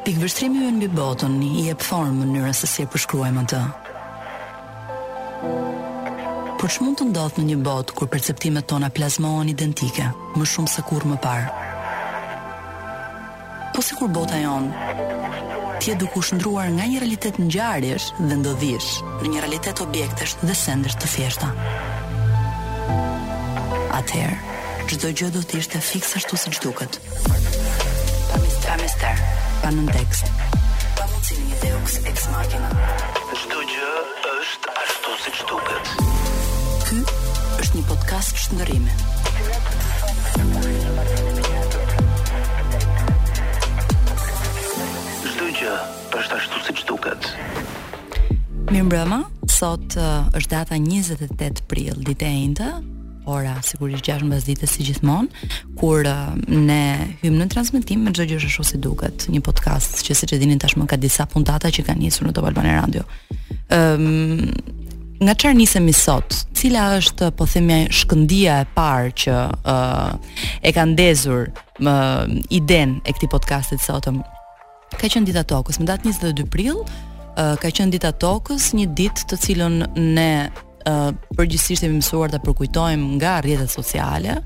Pikëvështrimi ynë mbi botën i jep formë mënyrës se si e përshkruajmë atë. Por ç'mund të ndodhë në një botë kur perceptimet tona plazmohen identike, më shumë se kurrë më parë? Po sikur bota jonë të jetë duke u shndërruar nga një realitet ngjarjesh dhe ndodhish në një realitet objektesh dhe sendesh të thjeshta. Atëherë, çdo gjë do të ishte fiks ashtu siç duket. Pa mister, pa nëntekst, pa mundësi një Deus ex machina. Çdo gjë Është ashtu siç duket. Ky është një podcast shndërrimi. Çdo gjë është ashtu siç duket. Mirëmbrëma, sot uh, është data 28 prill, ditë e enjte, ora sigurisht 6 mbasdites si gjithmonë, kur uh, ne hyjmë në transmetim me çdo gjë është ashtu siç duket, një podcast që siç e dini tashmë ka disa puntata që ka nisur në Top Albania Radio. Ëm um, nga çfarë nisemi sot? Cila është po themi shkëndija e parë që uh, e ka ndezur ëm uh, idenë e këtij podcasti të sotëm? Ka qenë dita e tokës, më datë 22 prill, ka qenë dita e tokës, një ditë të cilën ne uh, përgjithësisht jemi mësuar ta përkujtojmë nga rrjetet sociale.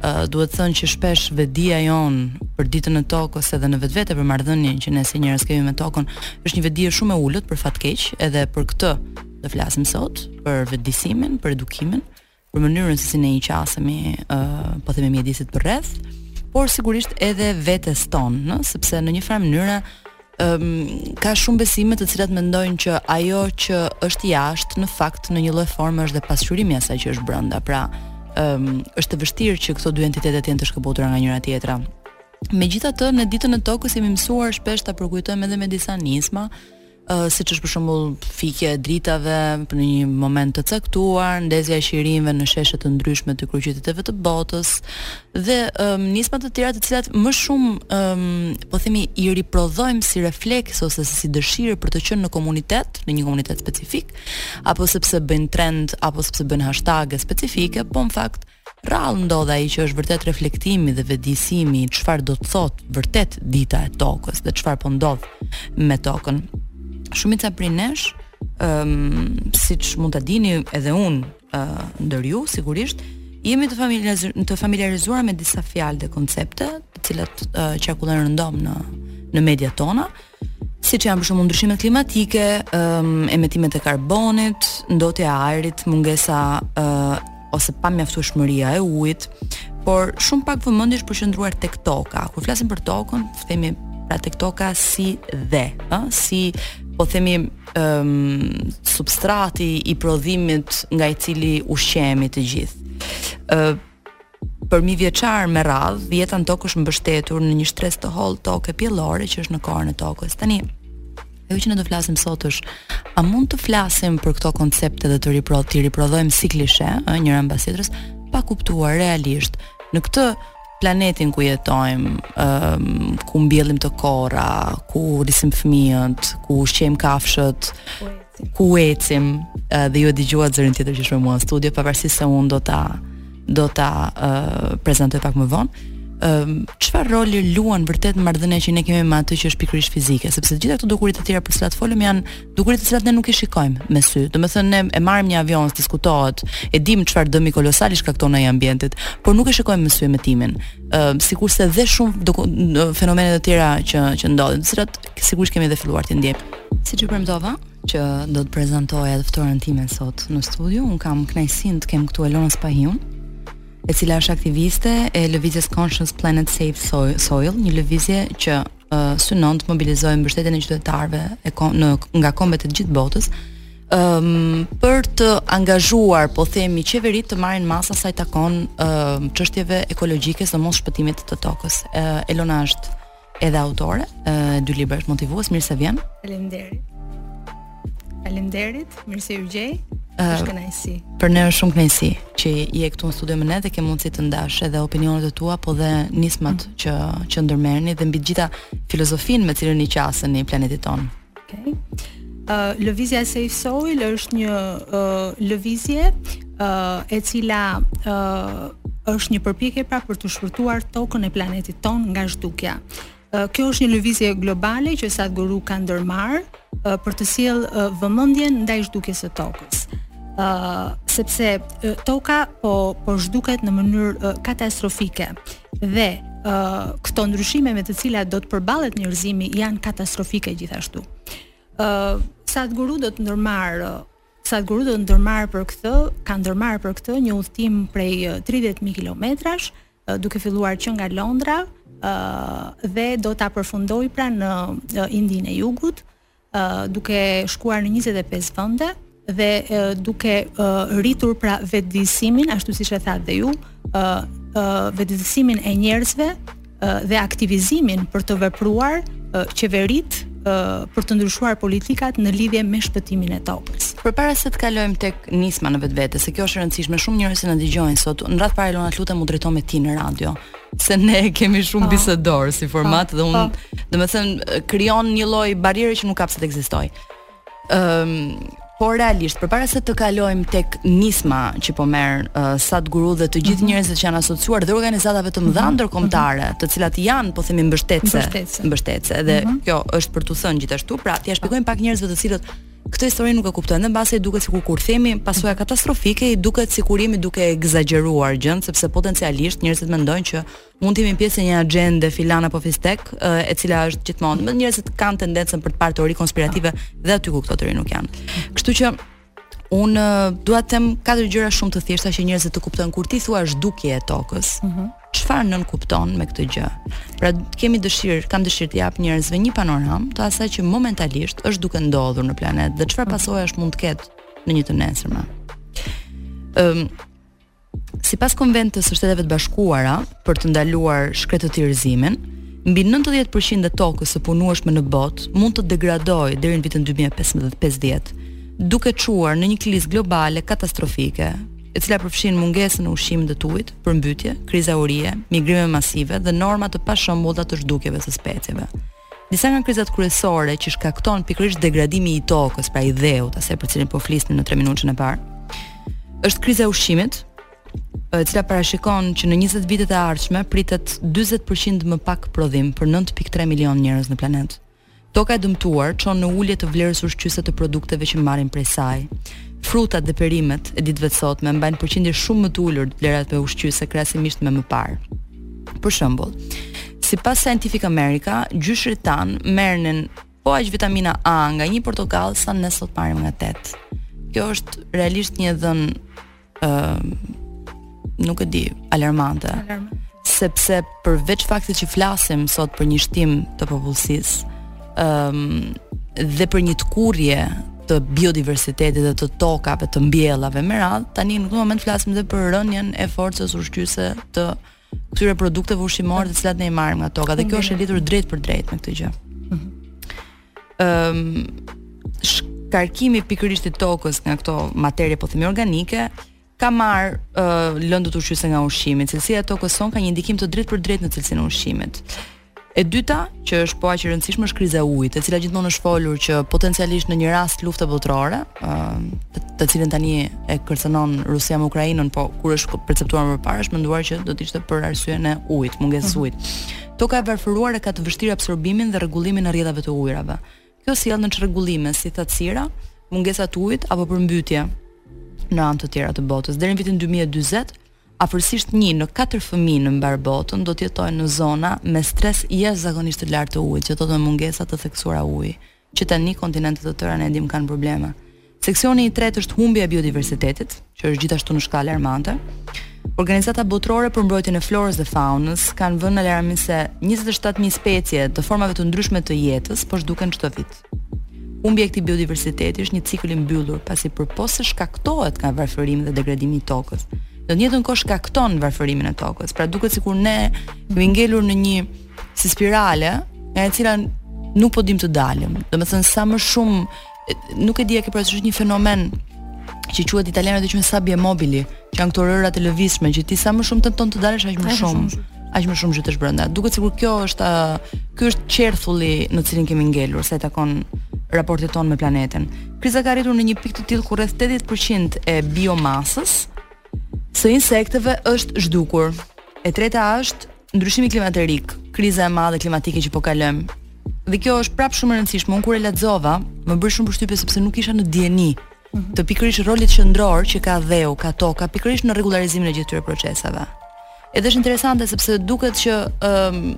Uh, duhet thënë që shpesh vetëdija jonë për ditën e tokës edhe në vetvete për marrëdhënien që ne si njerëz kemi me tokën është një vetëdije shumë e ulët për fat të keq, edhe për këtë do flasim sot, për vetëdijesimin, për edukimin. për mënyrën se si ne i qasemi ë uh, po themi mjedisit përreth, por sigurisht edhe vetes tonë, ë, sepse në një farë mënyre um, ka shumë besime të cilat mendojnë që ajo që është jashtë në fakt në një lloj forme është dhe pasqyrimi i asaj që është brenda. Pra, um, është e vështirë që këto dy entitete të jenë të shkëputura nga njëra tjetra. Megjithatë, ne ditën e tokës jemi mësuar shpesh ta përkujtojmë edhe me disa nisma, siç është për shembull fikja e dritave në një moment të caktuar, ndezja e qirinjve në sheshe të ndryshme të kryeqyteteve të botës dhe um, nisma të tjera të cilat më shumë um, po themi i riprodhojmë si refleks ose si dëshirë për të qenë në komunitet, në një komunitet specifik, apo sepse bëjnë trend apo sepse bëjnë hashtage specifike, po në fakt Rrallë ndodh ai që është vërtet reflektimi dhe vetëdijesimi i çfarë do të thotë vërtet dita e tokës dhe çfarë po ndodh me tokën. Shumica prej nesh, ëm um, siç mund ta dini edhe unë uh, ndër ju sigurisht, jemi të familjarizuar të familjarizuar me disa fjalë dhe koncepte, të cilat uh, qarkullojnë rëndom në në mediat tona, siç janë për shembull ndryshimet klimatike, um, emetimet e karbonit, ndotja e ajrit, mungesa uh, ose pamjaftueshmëria e ujit, por shumë pak vëmendje është përqendruar tek toka. Kur flasim për tokën, themi pra tek toka si dhe, ë, si po themi um, substrati i prodhimit nga i cili ushqehemi të gjithë. ë uh, Për mijëvjeçarë me radhë, jeta në tokë është mbështetur në një shtresë të hollë toke pjellore që është në korën e tokës. Tani, ajo që ne do flasim sot është a mund të flasim për këto koncepte dhe të ripro të riprodhojmë si klishe, ë njëra mbas tjetrës, pa kuptuar realisht në këtë planetin ku jetojmë, um, ku mbjellim të korra, ku rrisim fëmijët, ku ushqejmë kafshët, ku ecim dhe ju e dëgjuat zërin tjetër që është me mua në studio pavarësisht se un do ta do ta uh, prezantoj pak më vonë çfarë um, roli luan vërtet marrëdhënia që ne kemi me atë që është pikërisht fizike, sepse të gjitha këto dukuri të tjera për të cilat folëm janë dukuri të cilat ne nuk i shikojmë me sy. Do të thotë ne e marrim një avion, diskutohet, e dimë çfarë dëmi kolosal i shkakton ai ambientit, por nuk e shikojmë me sy emetimin. Ëm uh, sikurse dhe shumë fenomene të tjera që që ndodhin, të cilat Sigurisht kemi edhe filluar t'i ndjejmë. Siç ju premtova, që do të prezantoj edhe të ftuarën time sot në studio. Un kam kënaqësinë të kem këtu Elona Spahiun, e cila është aktiviste e lëvizjes Conscious Planet Save Soil, një lëvizje që uh, synon të mobilizojë mbështetjen e qytetarëve e kom, në nga kombet e të gjithë botës. Um, për të angazhuar, po themi, qeveritë të marrin masa sa i takon çështjeve um, ekologjike, sidomos shpëtimit të tokës. Uh, Elona është Edhe autore e dy librash motivues, mirë se vjen. Faleminderit. Faleminderit, mirë se ju gjej. Është kënaqësi. Për ne është shumë kënaqësi që je këtu në studio me ne dhe ke mundësi të ndash edhe opinionet e tua, po dhe nismat mm. që që ndërmerrni dhe mbi të gjitha filozofinë me të cilën i qaseni planetit tonë. Okay. Uh, lëvizja e Save Soil është një uh, lëvizje uh, e cila uh, është një përpjekje pra për të shpëtuar tokën e planetit tonë nga zhdukja. Uh, kjo është një lëvizje globale që Sadhguru ka ndërmarrë uh, për të sjellë uh, vëmendjen ndaj zhdukjes së tokës. Uh, sepse uh, toka po po zhduket në mënyrë uh, katastrofike. Dhe uh, këto ndryshime me të cilat do të përballet njerëzimi janë katastrofike gjithashtu. Ë uh, Sadhguru do të ndërmarrë uh, Sadhguru do të ndërmarrë për këtë, ka ndërmarrë për këtë një udhëtim prej 30.000 uh, kilometrash, uh, duke filluar që nga Londra, ë uh, dhe do ta përfundojë pra në uh, Indinë e Jugut, duke shkuar në 25 vende dhe duke rritur pra vetëdijësimin, ashtu siç e thatë dhe ju, vetëdijësimin e njerëzve dhe aktivizimin për të vepruar qeveritë për të ndryshuar politikat në lidhje me shpëtimin e tokës. Përpara se të kalojmë tek nisma në vetvete, se kjo është e rëndësishme, shumë njerëz që na dëgjojnë sot, në radhë parë Elona, lutem m'u drejto me ti në radio. se ne e kemi shumë po. bisedor si format po, dhe unë, po. domethënë, krijon një lloj barriere që nuk ka pse të ekzistojë. Um, ehm, por realisht, përpara se të kalojmë tek nisma që po merr uh, Sadhguru dhe të gjithë mhm. njerëzit që janë asociuar dhe organizatave të mëdha mhm. ndërkombëtare, mhm. të cilat janë, po themi, mbështetëse, mbështetëse, dhe kjo është për t'u thënë gjithashtu, pra, t'ia shpjegojmë pak njerëzve të cilët Këtë histori nuk e kuptojnë. Mbase i duket sikur kur themi pasoja katastrofike, i duket sikur jemi duke ekzagjeruar gjënë, sepse potencialisht njerëzit mendojnë që mund të jemi pjesë e një axhende filan apo fistek, e cila është gjithmonë, njerëzit kanë tendencën për të parë teori konspirative dhe aty ku këto teori nuk janë. Kështu që unë dua të them katër gjëra shumë të thjeshta që njerëzit të kuptojnë kur ti thua zhdukje e tokës. Mm -hmm. Çfarë nënkupton me këtë gjë? Pra kemi dëshirë, kam dëshirë t'u jap njerëzve një panoramë të asaj që momentalisht është duke ndodhur në planet dhe çfarë pasojash mund të ketë në një të nesërme. Ëm um, sipas konventës së Shteteve të Bashkuara për të ndaluar shkretëtirëzimin, mbi 90% e tokës së punueshme në botë mund të degradojë deri në vitin 2050, duke çuar në një krizë globale katastrofike, e cila përfshin mungesën e ushqimit dhe të ujit, përmbytje, kriza urie, migrime masive dhe norma të pashembullta të zhdukjeve së specieve. Disa nga krizat kryesore që shkakton pikërisht degradimi i tokës, pra i dheut, asaj për të cilin po flisnim në 3 minutëshin e parë, është kriza e ushqimit, e cila parashikon që në 20 vitet e ardhshme pritet 40% më pak prodhim për 9.3 milion njerëz në planet. Toka e dëmtuar çon në ulje të vlerës ushqyese të produkteve që marrim prej saj. Frutat dhe perimet e ditëve të sotme mbajnë përqindje shumë më të ulur të vlerave ushqyese krahasimisht me më parë. Për shembull, sipas Scientific American, gjyshërit tanë merrnin po aq vitaminë A nga një portokall sa ne sot marrim nga tetë. Kjo është realisht një e dhënë ë nuk e di, alarmante. Alarmante. Sepse përveç faktit që flasim sot për një shtim të popullsisë, ë dhe për një tkurrje të biodiversitetit dhe të tokave të mbjellave me radhë, tani në këtë moment flasim edhe për rënien e forcës ushqyese të këtyre produkteve ushqimore të cilat ne i marrim nga toka dhe kjo është e lidhur drejtpërdrejt me këtë gjë. Mhm. Ëm um, shkarkimi pikërisht i tokës nga këto materie po themi organike ka marrë uh, lëndët ushqyese nga ushqimi. Cilësia e tokës sonë ka një ndikim të drejtpërdrejtë në cilësinë e ushqimit. E dyta, që është po aq e rëndësishme është kriza e ujit, e cila gjithmonë është folur që potencialisht në një rast lufte botërore, ë të cilën tani e kërcënon Rusia me Ukrainën, po kur është perceptuar më parë është menduar që do të ishte për arsyen e ujit, mungesës së mhm. ujit. Toka e varfëruar e ka të vështirë absorbimin dhe rregullimin e rrjedhave të ujërave. Kjo sjell në çrregullime si thatësira, mungesa të ujit apo përmbytje në anë të tjera të botës. Deri në vitin 2040, afërsisht 1 në 4 fëmijë në mbarë botën do të jetojnë në zona me stres jashtëzakonisht të lartë të ujit, që do të thotë me mungesa të theksuara uji, që tani kontinente të tëra ne dimë kanë probleme. Seksioni i tretë është humbja e biodiversitetit, që është gjithashtu në shkallë alarmante. Organizata Botërore për Mbrojtjen e Florës dhe Faunës kanë vënë alarmin se 27000 specie të formave të ndryshme të jetës po zhduken çdo vit. Humbja e këtij biodiversiteti është një cikël i mbyllur, pasi përpos se shkaktohet nga varfërimi dhe degradimi i tokës, në të njëjtën kohë shkakton varfërimin e tokës. Pra duket sikur ne kemi ngelur në një si spirale, nga e cila nuk po dim të dalim. Domethënë sa më shumë nuk e di a ke parasysh një fenomen që quhet italianët e quajnë sabbie mobili, që janë këto rërat e lëvizshme që ti sa më shumë tenton të dalësh aq më shumë, aq më shumë zhytesh brenda. Duket sikur kjo është ky është qerthulli në të cilin kemi ngelur sa i takon raportit tonë me planetin. Kriza ka arritur në një pikë të tillë ku rreth 80% e biomasës së insekteve është zhdukur. E treta është ndryshimi klimaterik, kriza e madhe klimatike që po kalojmë. Dhe kjo është prapë shumë e rëndësishme. Unë kur e lexova, më bëri shumë përshtypje sepse nuk isha në dijeni të pikërisht rolit qendror që ka dheu, ka toka, pikërisht në rregullarizimin e gjithë këtyre proceseve. Edhe është interesante sepse duket që ëm um,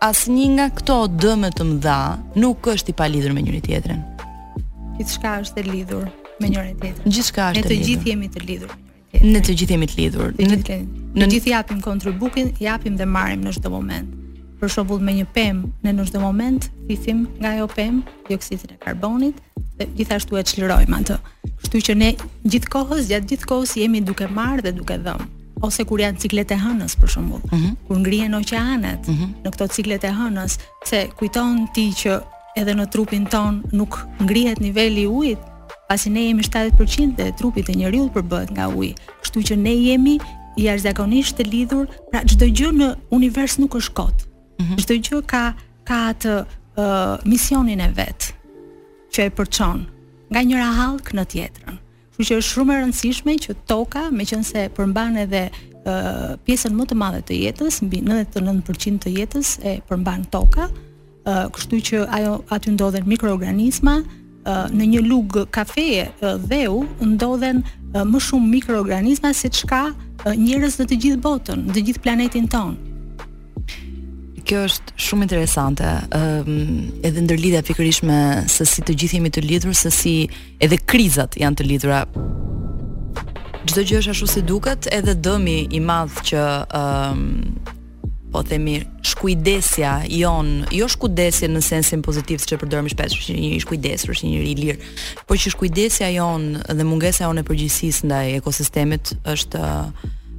asnjë nga këto dëme të mëdha nuk është i palidhur me njëri tjetrin. Gjithçka është e lidhur me njëri tjetrin. Gjithçka është e lidhur. Ne të gjithë jemi të lidhur. Ne të gjithë jemi të lidhur. Ne të gjithë japim kontributin, japim dhe marrim në çdo moment. Për shembull me një pemë, ne në çdo moment thithim nga ajo pemë dioksidin e karbonit dhe gjithashtu e çlirojmë atë. Kështu që ne gjithë kohës, gjatë gjithë kohës jemi duke marrë dhe duke dhënë ose kur janë ciklet e hënës për shembull, mm -hmm. kur ngrihen oqeanet mm -hmm. në këto ciklet e hënës, pse kujton ti që edhe në trupin tonë nuk ngrihet niveli i ujit, pasi ne jemi 70% e trupit të njeriut përbëhet nga uji. Kështu që ne jemi jashtëzakonisht të lidhur, pra çdo gjë në univers nuk është kot. Mhm. Çdo mm -hmm. gjë ka ka atë uh, misionin e vet që e përçon nga njëra hallkë në tjetrën. Kështu që është shumë e rëndësishme që toka, meqenëse përmban edhe ë uh, pjesën më të madhe të jetës, mbi 99% të jetës e përmban toka, ë uh, kështu që ajo aty ndodhen mikroorganizma, uh, në një lugë kafeje uh, dheu ndodhen uh, më shumë mikroorganizma se ç'ka uh, njerëz në të gjithë botën, në të gjithë planetin tonë kjo është shumë interesante. Ëm um, edhe ndërlidhja pikërisht me se si të gjithë jemi të lidhur, se si Edhe krizat janë të lidhura. Çdo gjë është ashtu si duket, edhe dëmi i madh që ë um, po themi shkujdesja jonë, jo shkujdesje në sensin pozitiv siç e përdorim shpesh, është njeri i shkujdesur, është njeri i lirë, por që shkujdesja jonë dhe mungesa jonë e përgjegjësisë ndaj ekosistemit është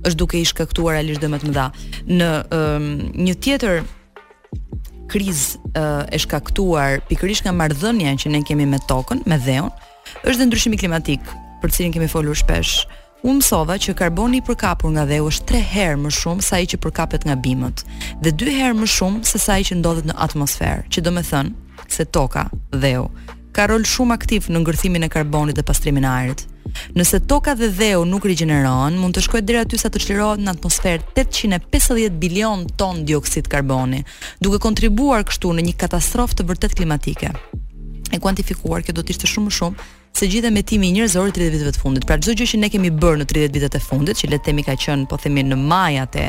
është duke i shkaktuar realisht dëme të mëdha. Në um, një tjetër krizë uh, e shkaktuar pikërisht nga marrëdhënia që ne kemi me tokën, me dheun, është dhe ndryshimi klimatik, për të cilin kemi folur shpesh. Unë mësova që karboni i përkapur nga dheu është 3 herë më shumë se ai që përkapet nga bimët dhe 2 herë më shumë se sa ai që ndodhet në atmosferë, që domethënë se toka, dheu, ka rol shumë aktiv në ngërthimin e karbonit dhe pastrimin e ajrit. Nëse toka dhe dheu nuk rigjenerohen, mund të shkojë deri aty sa të çlirohet në atmosferë 850 bilion ton dioksid karboni, duke kontribuar kështu në një katastrofë të vërtetë klimatike. E kuantifikuar, kjo do të ishte shumë më shumë se gjithë emetimi njerëzor i 30 viteve të fundit. Pra çdo gjë që ne kemi bërë në 30 vitet e fundit, që le të themi ka qenë po themi në majat e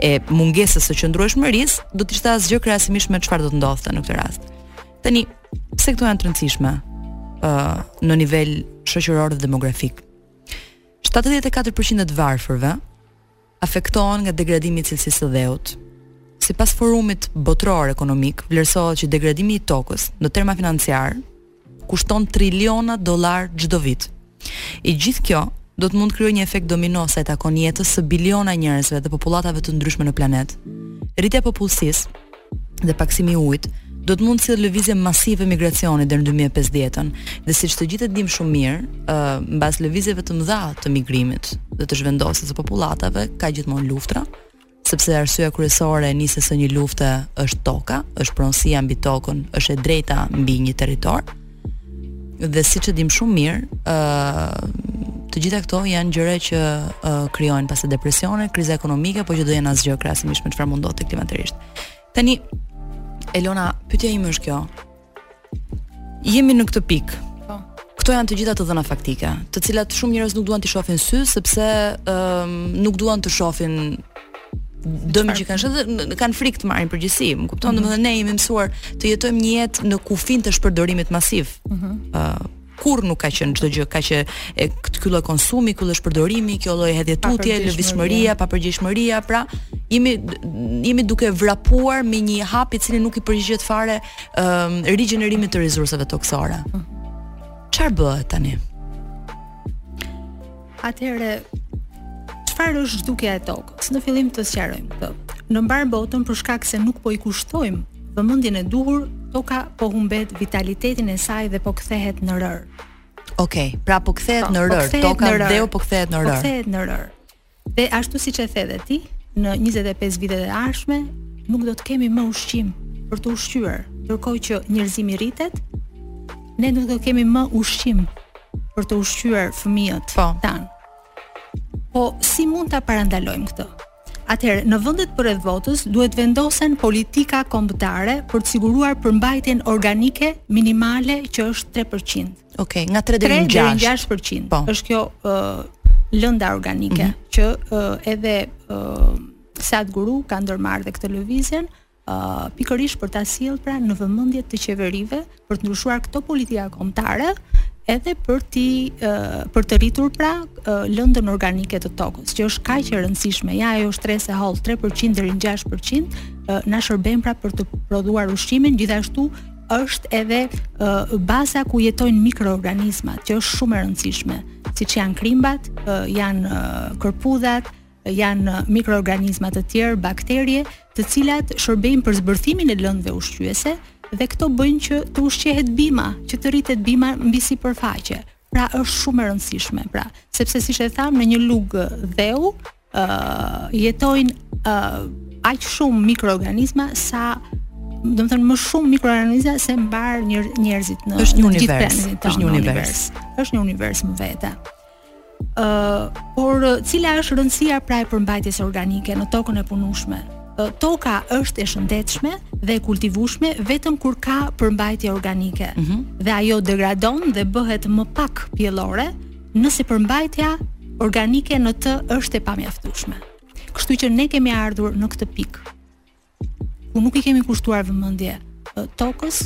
e mungesës së qëndrueshmërisë, do të ishte asgjë krahasimisht me çfarë do të ndodhte në këtë rast. Tani, pse këto janë të rëndësishme ë uh, në nivel shoqëror dhe demografik? 74% e të varfërve afektohen nga degradimi i cilësisë së dheut. Sipas forumit botëror ekonomik, vlerësohet që degradimi i tokës në terma financiar kushton triliona dollar çdo vit. E gjithë kjo do të mund të krijojë një efekt domino sa i takon jetës së biliona njerëzve dhe popullatave të ndryshme në planet. Rritja e popullsisë dhe pakësimi i ujit do të mund të sjellë lëvizje masive migracioni deri në 2050-ën. Dhe siç të gjithë e dimë shumë mirë, ë uh, mbas lëvizjeve të mëdha të migrimit dhe të zhvendosjes së popullatave ka gjithmonë luftra, sepse arsyeja kryesore e nisjes së një lufte është toka, është pronësia mbi tokën, është e drejta mbi një territor. Dhe siç e dimë shumë mirë, ë të gjitha këto janë gjëra që uh, krijojnë pastaj depresione, kriza ekonomike, por që do jenë asgjë krahasimisht me çfarë mund të ndodhë klimaterikisht. Tani Elona, pyetja ime është kjo. Jemi në këtë pikë. Po. Këto janë të gjitha të dhëna faktike, të cilat shumë njerëz nuk duan t'i shohin në sy sepse ëm um, nuk duan të shohin dëmin që kanë edhe, kanë frikë të marrin përgjegjësi, më kupton, mm -hmm. dhe ne jemi mësuar të jetojmë një jetë në kufin të shpërdorimit masiv. Mm -hmm. uh, kurrë nuk ka qenë çdo gjë ka qe, ky lloj konsumi, ky lloj shpërdorimi, kjo lloj hedhje tutje, lëvizshmëria, papërgjegjshmëria, pra jemi jemi duke vrapuar me një hap i cili nuk i përgjigjet fare um, rigjenerimit të resurseve tokësore. Çfarë bëhet tani? Atëherë çfarë është zhdukja e tokës? Në fillim të sqarojmë këtë. Në mbarë botën për shkak se nuk po i kushtojmë vëmendjen e duhur, toka po humbet vitalitetin e saj dhe po kthehet në rërë. Okej, okay, pra po kthehet po, në po rërë, po toka dheu po kthehet në rërë. Po kthehet në rërë. Dhe ashtu siç e the dhe ti, në 25 vitet e ardhshme nuk do të kemi më ushqim për të ushqyer, ndërkohë që njerëzimi rritet, ne nuk do të kemi më ushqim për të ushqyer fëmijët po. tanë. Po si mund ta parandalojmë këtë? Atëherë, në vendet përreth botës duhet vendosen politika kombëtare për të siguruar përmbajtjen organike minimale që është 3%. Okej, okay, nga 3 deri në 6%. Po. Është kjo ë uh, lënda organike mm -hmm. që uh, edhe uh, Sadhguru ka ndërmarrë dhe këtë lëvizjen pikërisht për ta sjellë pra në vëmendje të qeverive për të ndryshuar këto politika kombëtare edhe për t'i për të rritur pra lëndën organike të tokës, që është kaq e rëndësishme. Ja ajo shtresë e hollë 3% deri në 6% na shërben pra për të prodhuar ushqimin, gjithashtu është edhe uh, baza ku jetojnë mikroorganizmat, që është shumë e rëndësishme, siç janë krimbat, uh, janë uh, kërpudhat, Janë mikroorganizma të tjerë, bakterie, të cilat shërbejnë për zbërthimin e lëndëve ushqyese dhe këto bëjnë që të ushqehet bima, që të rritet bima mbi sipërfaqe. Pra është shumë e rëndësishme, pra, sepse siç e thamë në një lug dheu, ë uh, jetojnë ë uh, aq shumë mikroorganizma sa domethënë më shumë mikroorganizma se mbarë njerëzit në është një univers, është një univers. Është një univers më vete. Uh, por cila është rëndësia pra e përmbajtjes organike në tokën e punueshme? toka është e shëndetshme dhe e kultivueshme vetëm kur ka përmbajtje organike. Mm -hmm. Dhe ajo degradon dhe bëhet më pak pjellore nëse përmbajtja organike në të është e pamjaftueshme. Kështu që ne kemi ardhur në këtë pikë. ku nuk i kemi kushtuar vëmendje tokës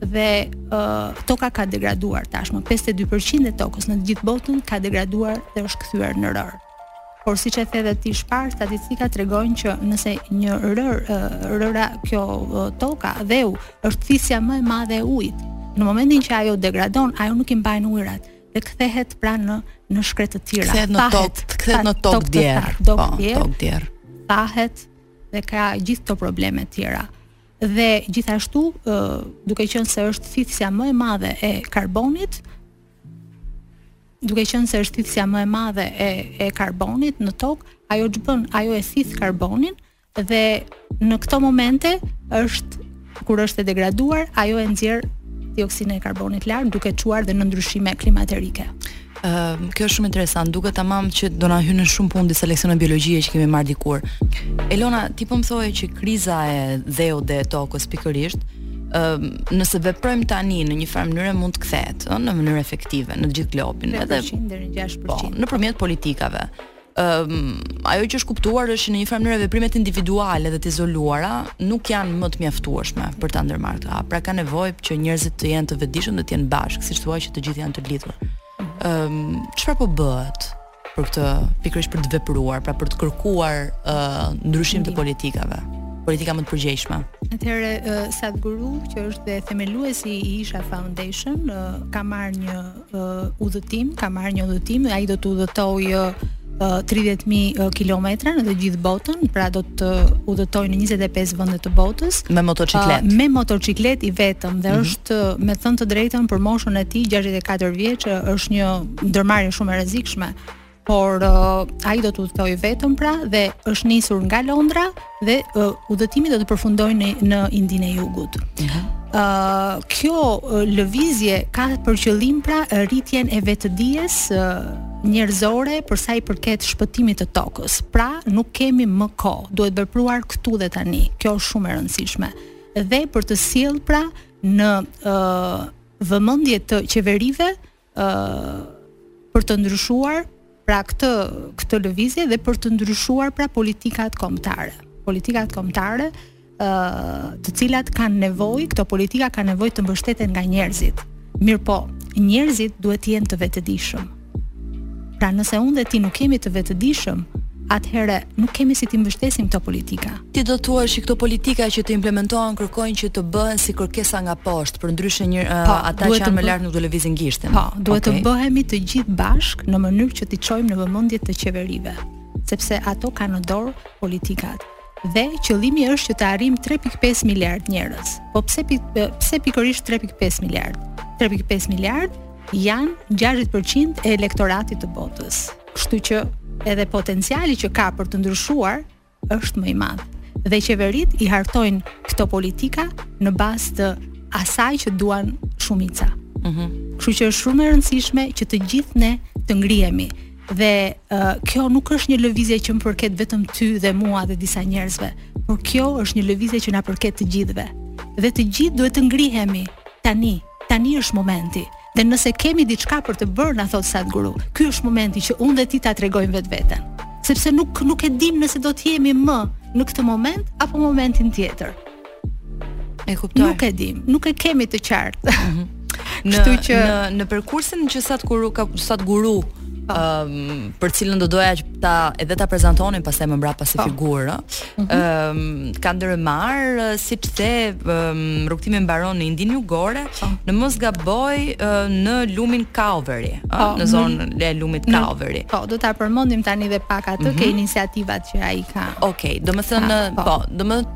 dhe uh, toka ka degraduar tashmë 52% e tokës në të gjithë botën ka degraduar dhe është kthyer në rërë. Por siç e the dhe ti më parë, statistikat tregojnë që nëse një rër rëra kjo toka dheu është thithësja më e madhe e ujit. Në momentin që ajo degradon, ajo nuk i mban ujërat. dhe kthehet pra në në shkretëtira. Kthehet në tokë, kthehet në tokë djerr. Po, tokë djerr. Thahet dhe ka gjithë këto probleme të tjera. Dhe gjithashtu, duke qenë se është thithësja më e madhe e karbonit, duke qenë se është thithësja më e madhe e e karbonit në tokë, ajo ç'bën, ajo e thith karbonin Dhe në këto momente është kur është e degraduar, ajo e nxjerr dioksidin e karbonit lart duke çuar dhe në ndryshime klimaterike. Ëm ehm, uh, kjo është shumë interesant. Duket tamam që do na hyjnë shumë në punë disa leksione biologjie që kemi marrë dikur. Elona, ti po më thoje që kriza e dheut dhe e tokës pikërisht nëse veprojmë tani në një farë mënyre mund të kthehet, ëh, në mënyrë efektive në gjithë globin, edhe në 6%. Po, nëpërmjet politikave. um, ajo që është kuptuar është që në një farë mënyrë veprimet individuale dhe të izoluara nuk janë më të mjaftueshme për ta ndërmarrë këtë hap. Pra ka nevojë që njerëzit të jenë të vetëdijshëm dhe të jenë bashkë, siç thua që të gjithë janë të lidhur. Ëm, um, çfarë po bëhet për këtë pikërisht për të vepruar, pra për të kërkuar uh, ndryshim të politikave? politika më të përgjegjshme. Atëherë uh, Sadhguru, që është dhe themeluesi i Isha Foundation, uh, ka marrë një udhëtim, ka marrë një udhëtim dhe ai do të udhëtojë 30.000 kilometra në të gjithë botën, pra do të udhëtojë në 25 vende të botës me motoçikletë. Uh, me motoçikletë i vetëm dhe mm -hmm. është me thënë të drejtën për moshën e tij 64 vjeç, është një ndërmarrje shumë e rrezikshme. por uh, ai do të udhëtojë vetëm pra dhe është nisur nga Londra dhe uh, udhëtimi do të përfundojë në, në Indinë e Jugut. Mhm. Ë uh, kjo uh, lëvizje ka për qëllim pra rritjen e vetëdijes uh, njerëzore për sa i përket shpëtimit të tokës. Pra nuk kemi më kohë, duhet vepruar këtu dhe tani. Kjo është shumë e rëndësishme. Dhe për të sjellë pra në ë uh, vëmendje të qeverive ë për të ndryshuar pra këtë këtë lëvizje dhe për të ndryshuar pra politikat kombëtare. Politikat kombëtare ë të cilat kanë nevojë, këto politika kanë nevojë të mbështeten nga njerëzit. Mirëpo, njerëzit duhet të jenë të vetëdijshëm. Pra nëse unë dhe ti nuk jemi të vetëdijshëm, atëherë nuk kemi si t'i mbështesim këto politika. Ti do të thuash që këto politika që të implementohen kërkojnë që të bëhen si kërkesa nga poshtë, përndryshe një pa, po, ata që janë më lart nuk do lëvizin gishtin. Po, duhet okay. të bëhemi të gjithë bashkë në mënyrë që t'i çojmë në vëmendje të qeverive, sepse ato kanë në dorë politikat. Dhe qëllimi është që të arrijmë 3.5 miliard njerëz. Po pse pse pikërisht 3.5 miliard? 3.5 miliard janë 60% e elektoratit të botës. Kështu që edhe potenciali që ka për të ndryshuar është më i madh. Dhe qeveritë i hartojnë këto politika në bazë të asaj që duan shumica. Mhm. Mm Kështu që është shumë e rëndësishme që të gjithë ne të ngrihemi. Dhe uh, kjo nuk është një lëvizje që më përket vetëm ty dhe mua dhe disa njerëzve, por kjo është një lëvizje që na përket të gjithëve. Dhe të gjithë duhet të ngrihemi tani. Tani është momenti. Dhe nëse kemi diçka për të bërë, na thotë Sadhguru, ky është momenti që unë dhe ti ta tregojmë vetveten. Sepse nuk nuk e dimë nëse do të jemi më në këtë moment apo momentin tjetër. E kuptoj. Nuk e dimë, nuk e kemi të qartë. Mhm. në që... në në perkursin që Sadhguru ka Sadhguru po. ëm për cilën do doja që ta edhe ta prezantonim pastaj më mbrapa si po. figurë, ë. Mhm. Ëm ka ndërmarrë siç the ëm rrugtimi mbaron në Indinë Jugore, po. në mos gaboj në lumin Kaveri, ë, në zonën e lumit Kaveri. Po, do ta përmendim tani dhe pak atë te mhm. iniciativat që ai ka. Okej, domethënë po, domethënë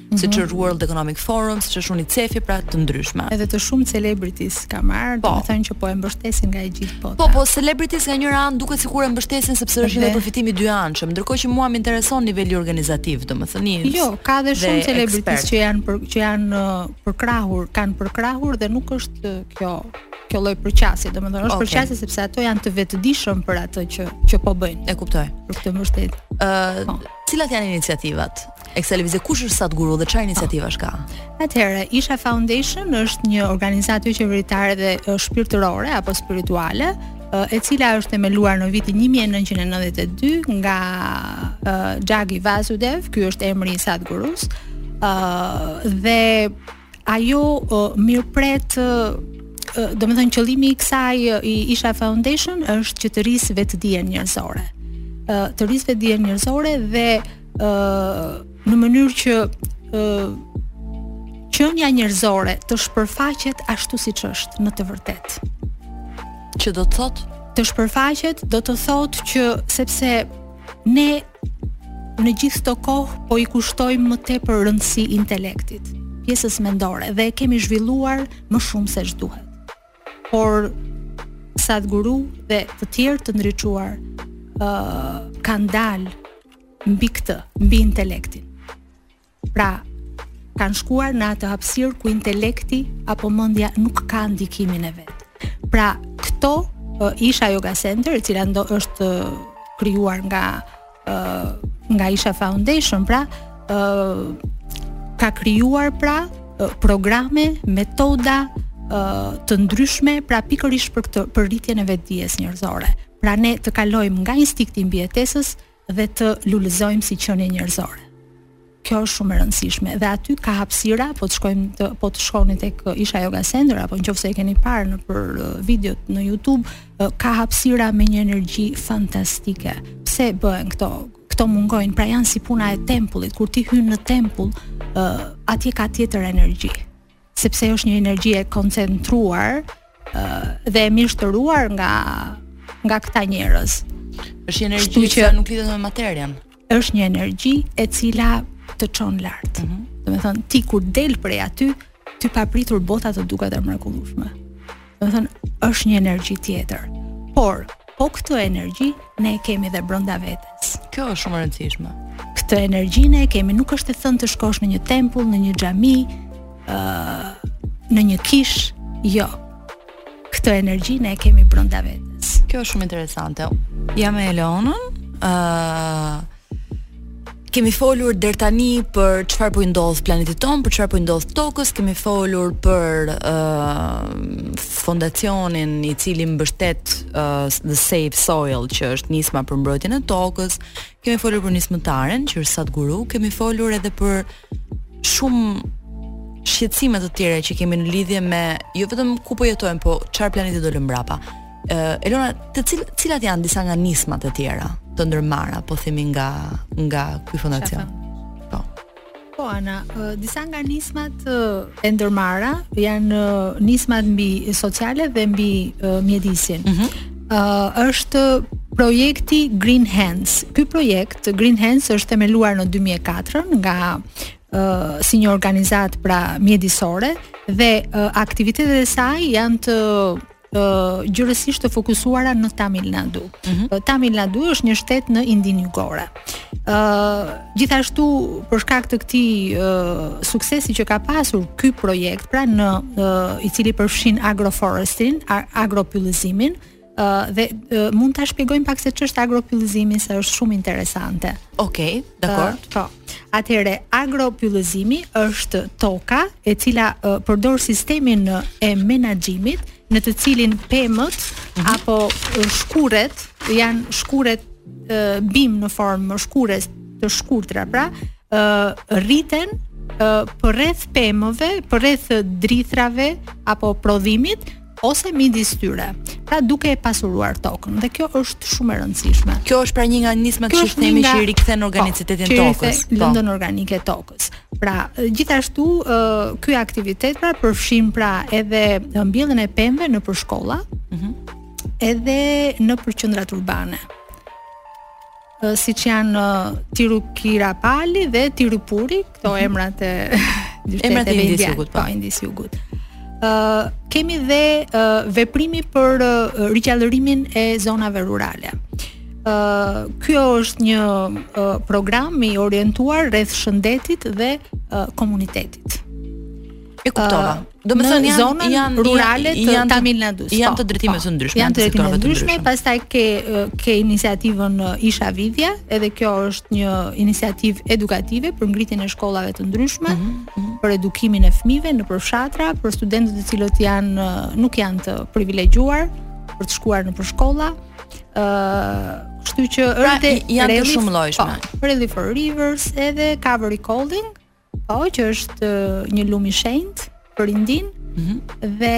mm -hmm. siç është World Economic Forum, siç është UNICEF-i pra të ndryshme. Edhe të shumë celebrities ka marrë, po. domethënë që po e mbështesin nga e gjithë bota. Po, po celebrities nga njëra anë duket sikur e mbështesin sepse është një përfitim i dyanshëm, ndërkohë që mua më intereson niveli organizativ, domethënë. Jo, ka dhe shumë dhe celebrities që janë për, që janë uh, përkrahur, kanë përkrahur dhe nuk është uh, kjo kjo lloj përqasje, domethënë është okay. përqasje sepse ato janë të vetëdijshëm për atë që që po bëjnë. E kuptoj. Për këtë mbështetje. Ëh, uh, po. cilat ju janë iniciativat? Eksa Lëvizje, kush është Sadhguru dhe ça iniciativash ka? Atëherë, Isha Foundation është një organizatë jo qeveritare dhe shpirtërore apo spirituale, e cila është themeluar në vitin 1992 nga Jagi Vasudev, ky është emri i Sadhgurus. ë dhe Ajo uh, mirëpret uh, domethënë qëllimi i kësaj i Isha Foundation është që të rris vetë dijen njerëzore. ë uh, të rrisë vetëdijen njerëzore dhe ë uh, në mënyrë që ë uh, qenia njerëzore të shpërfaqet ashtu siç është në të vërtetë. Që do të thotë të shpërfaqet do të thotë që sepse ne Në gjithë këtë kohë po i kushtojmë më tepër rëndësi intelektit, pjesës mendore dhe e kemi zhvilluar më shumë se ç'duhet. Por Sadhguru dhe të tjerë të ndriçuar ë uh, kanë dalë mbi këtë, mbi intelektin. Pra, kanë shkuar në atë hapësirë ku intelekti apo mendja nuk ka ndikimin e vet. Pra, këto uh, Isha Yoga Center, e cila ndo është uh, krijuar nga uh, nga Isha Foundation, pra uh, ka krijuar pra uh, programe, metoda uh, të ndryshme pra pikërisht për këtë për rritjen e vetëdijes njerëzore. Pra ne të kalojmë nga instinkti i mbijetesës dhe të lulëzojmë si qenie njerëzore. Kjo është shumë e rëndësishme dhe aty ka hapësira, po të shkojmë të, po të shkoni tek uh, Isha Yoga Center apo nëse e keni parë nëpër uh, videot në YouTube, uh, ka hapësira me një energji fantastike. Pse bëhen këto? Këto mungojnë, pra janë si puna e tempullit, kur ti hyn në tempull, atje ka tjetër energji. sepse është një energji e koncentruar dhe e mishëruar nga nga këta njerëz. Është një energji që, që nuk lidhet me materien. Është një energji e cila të çon lart. Mm -hmm. Domethënë ti kur del prej aty, ty papritur bota të duket e mrekullueshme. Domethënë, është një energji tjetër. Por, po këtë energji ne e kemi dhe brenda vetes. Kjo është shumë e rëndësishme. Këtë energji ne e kemi, nuk është e thënë të shkosh në një tempull, në një xhami, ë në një kishë, jo. Këtë energji ne e kemi brenda vetes. Kjo është shumë interesante. Jam me Elonën, ë uh, Kemi folur deri tani për çfarë po i ndodh planetit tonë, për çfarë po i ndodh tokës, kemi folur për ë uh, fondacionin i cili mbështet uh, The Save Soil, që është nisma për mbrojtjen e tokës. Kemi folur për nismëtarin, që është Sadhguru, kemi folur edhe për shumë shqetësime të tjera që kemi në lidhje me jo vetëm ku po jetojmë, po çfarë planeti do lëmë mbrapa. Uh, Elona, të cil, cilat janë disa nga nismat e tjera të ndërmarra, po themi nga nga ky fondacion? Po. Po Ana, uh, disa nga nismat uh, e ndërmarra janë uh, nismat mbi sociale dhe mbi uh, mjedisin. Mm -hmm. uh, është projekti Green Hands. Ky projekt Green Hands është themeluar në 2004 nga uh, si një organizatë pra mjedisore dhe uh, aktivitetet e saj janë të uh, gjërësisht të fokusuara në Tamil Nadu. Mm -hmm. Tamil Nadu është një shtet në Indinë Jugore. Ë uh, gjithashtu për shkak të këtij uh, suksesi që ka pasur ky projekt, pra në uh, i cili përfshin agroforestrinë, agropyllëzimin, Uh, dhe uh, mund ta shpjegojmë pak se ç'është agropyllëzimi se është shumë interesante. Okej, okay, dakord. Uh, po. Atëherë agropyllëzimi është toka e cila uh, përdor sistemin e menaxhimit në të cilin pemët uh mhm. -huh. apo shkurret janë shkurret uh, bimë në formë shkurres të shkurtra, pra uh, rriten uh, përreth pemëve, përreth drithërave apo prodhimit, ose midis tyre, pra duke e pasuruar tokën dhe kjo është shumë e rëndësishme. Kjo është pra një nga nismat që themi që i rikthen po, organicitetin po, tokës, po. lëndën organike tokës. Pra, gjithashtu ky aktivitet pra përfshin pra edhe mbjelljen e pemëve nëpër shkolla, mm -hmm. edhe nëpër qendrat urbane. siç janë uh, Tiruçirapali dhe Tirupuri, këto mhm. emrat e emrat e Indisë së Jugut, po, po Indisë së Jugut. Ë uh, kemi dhe uh, veprimi për uh, rigjallërimin e zonave rurale. Ë uh, kjo është një uh, program i orientuar rreth shëndetit dhe uh, komunitetit. E kuptova. Uh, Do të thotë janë zona janë rurale të janë Tamil Nadus. Janë po, të drejtimeve po. të ndryshme, janë të drejtimeve të ndryshme, pastaj ke ke iniciativën Isha Vidhja, edhe kjo është një iniciativë edukative për ngritjen e shkollave të ndryshme, mm -hmm. për edukimin e fëmijëve nëpër fshatra, për studentët të cilët janë nuk janë të privilegjuar për të shkuar nëpër shkolla. ë uh, Kështu që pra, është janë të shumëllojshme. Po, Rally for Rivers edhe Cauvery Calling, Po, që është një lum i shenjtë për Indinë mm -hmm. dhe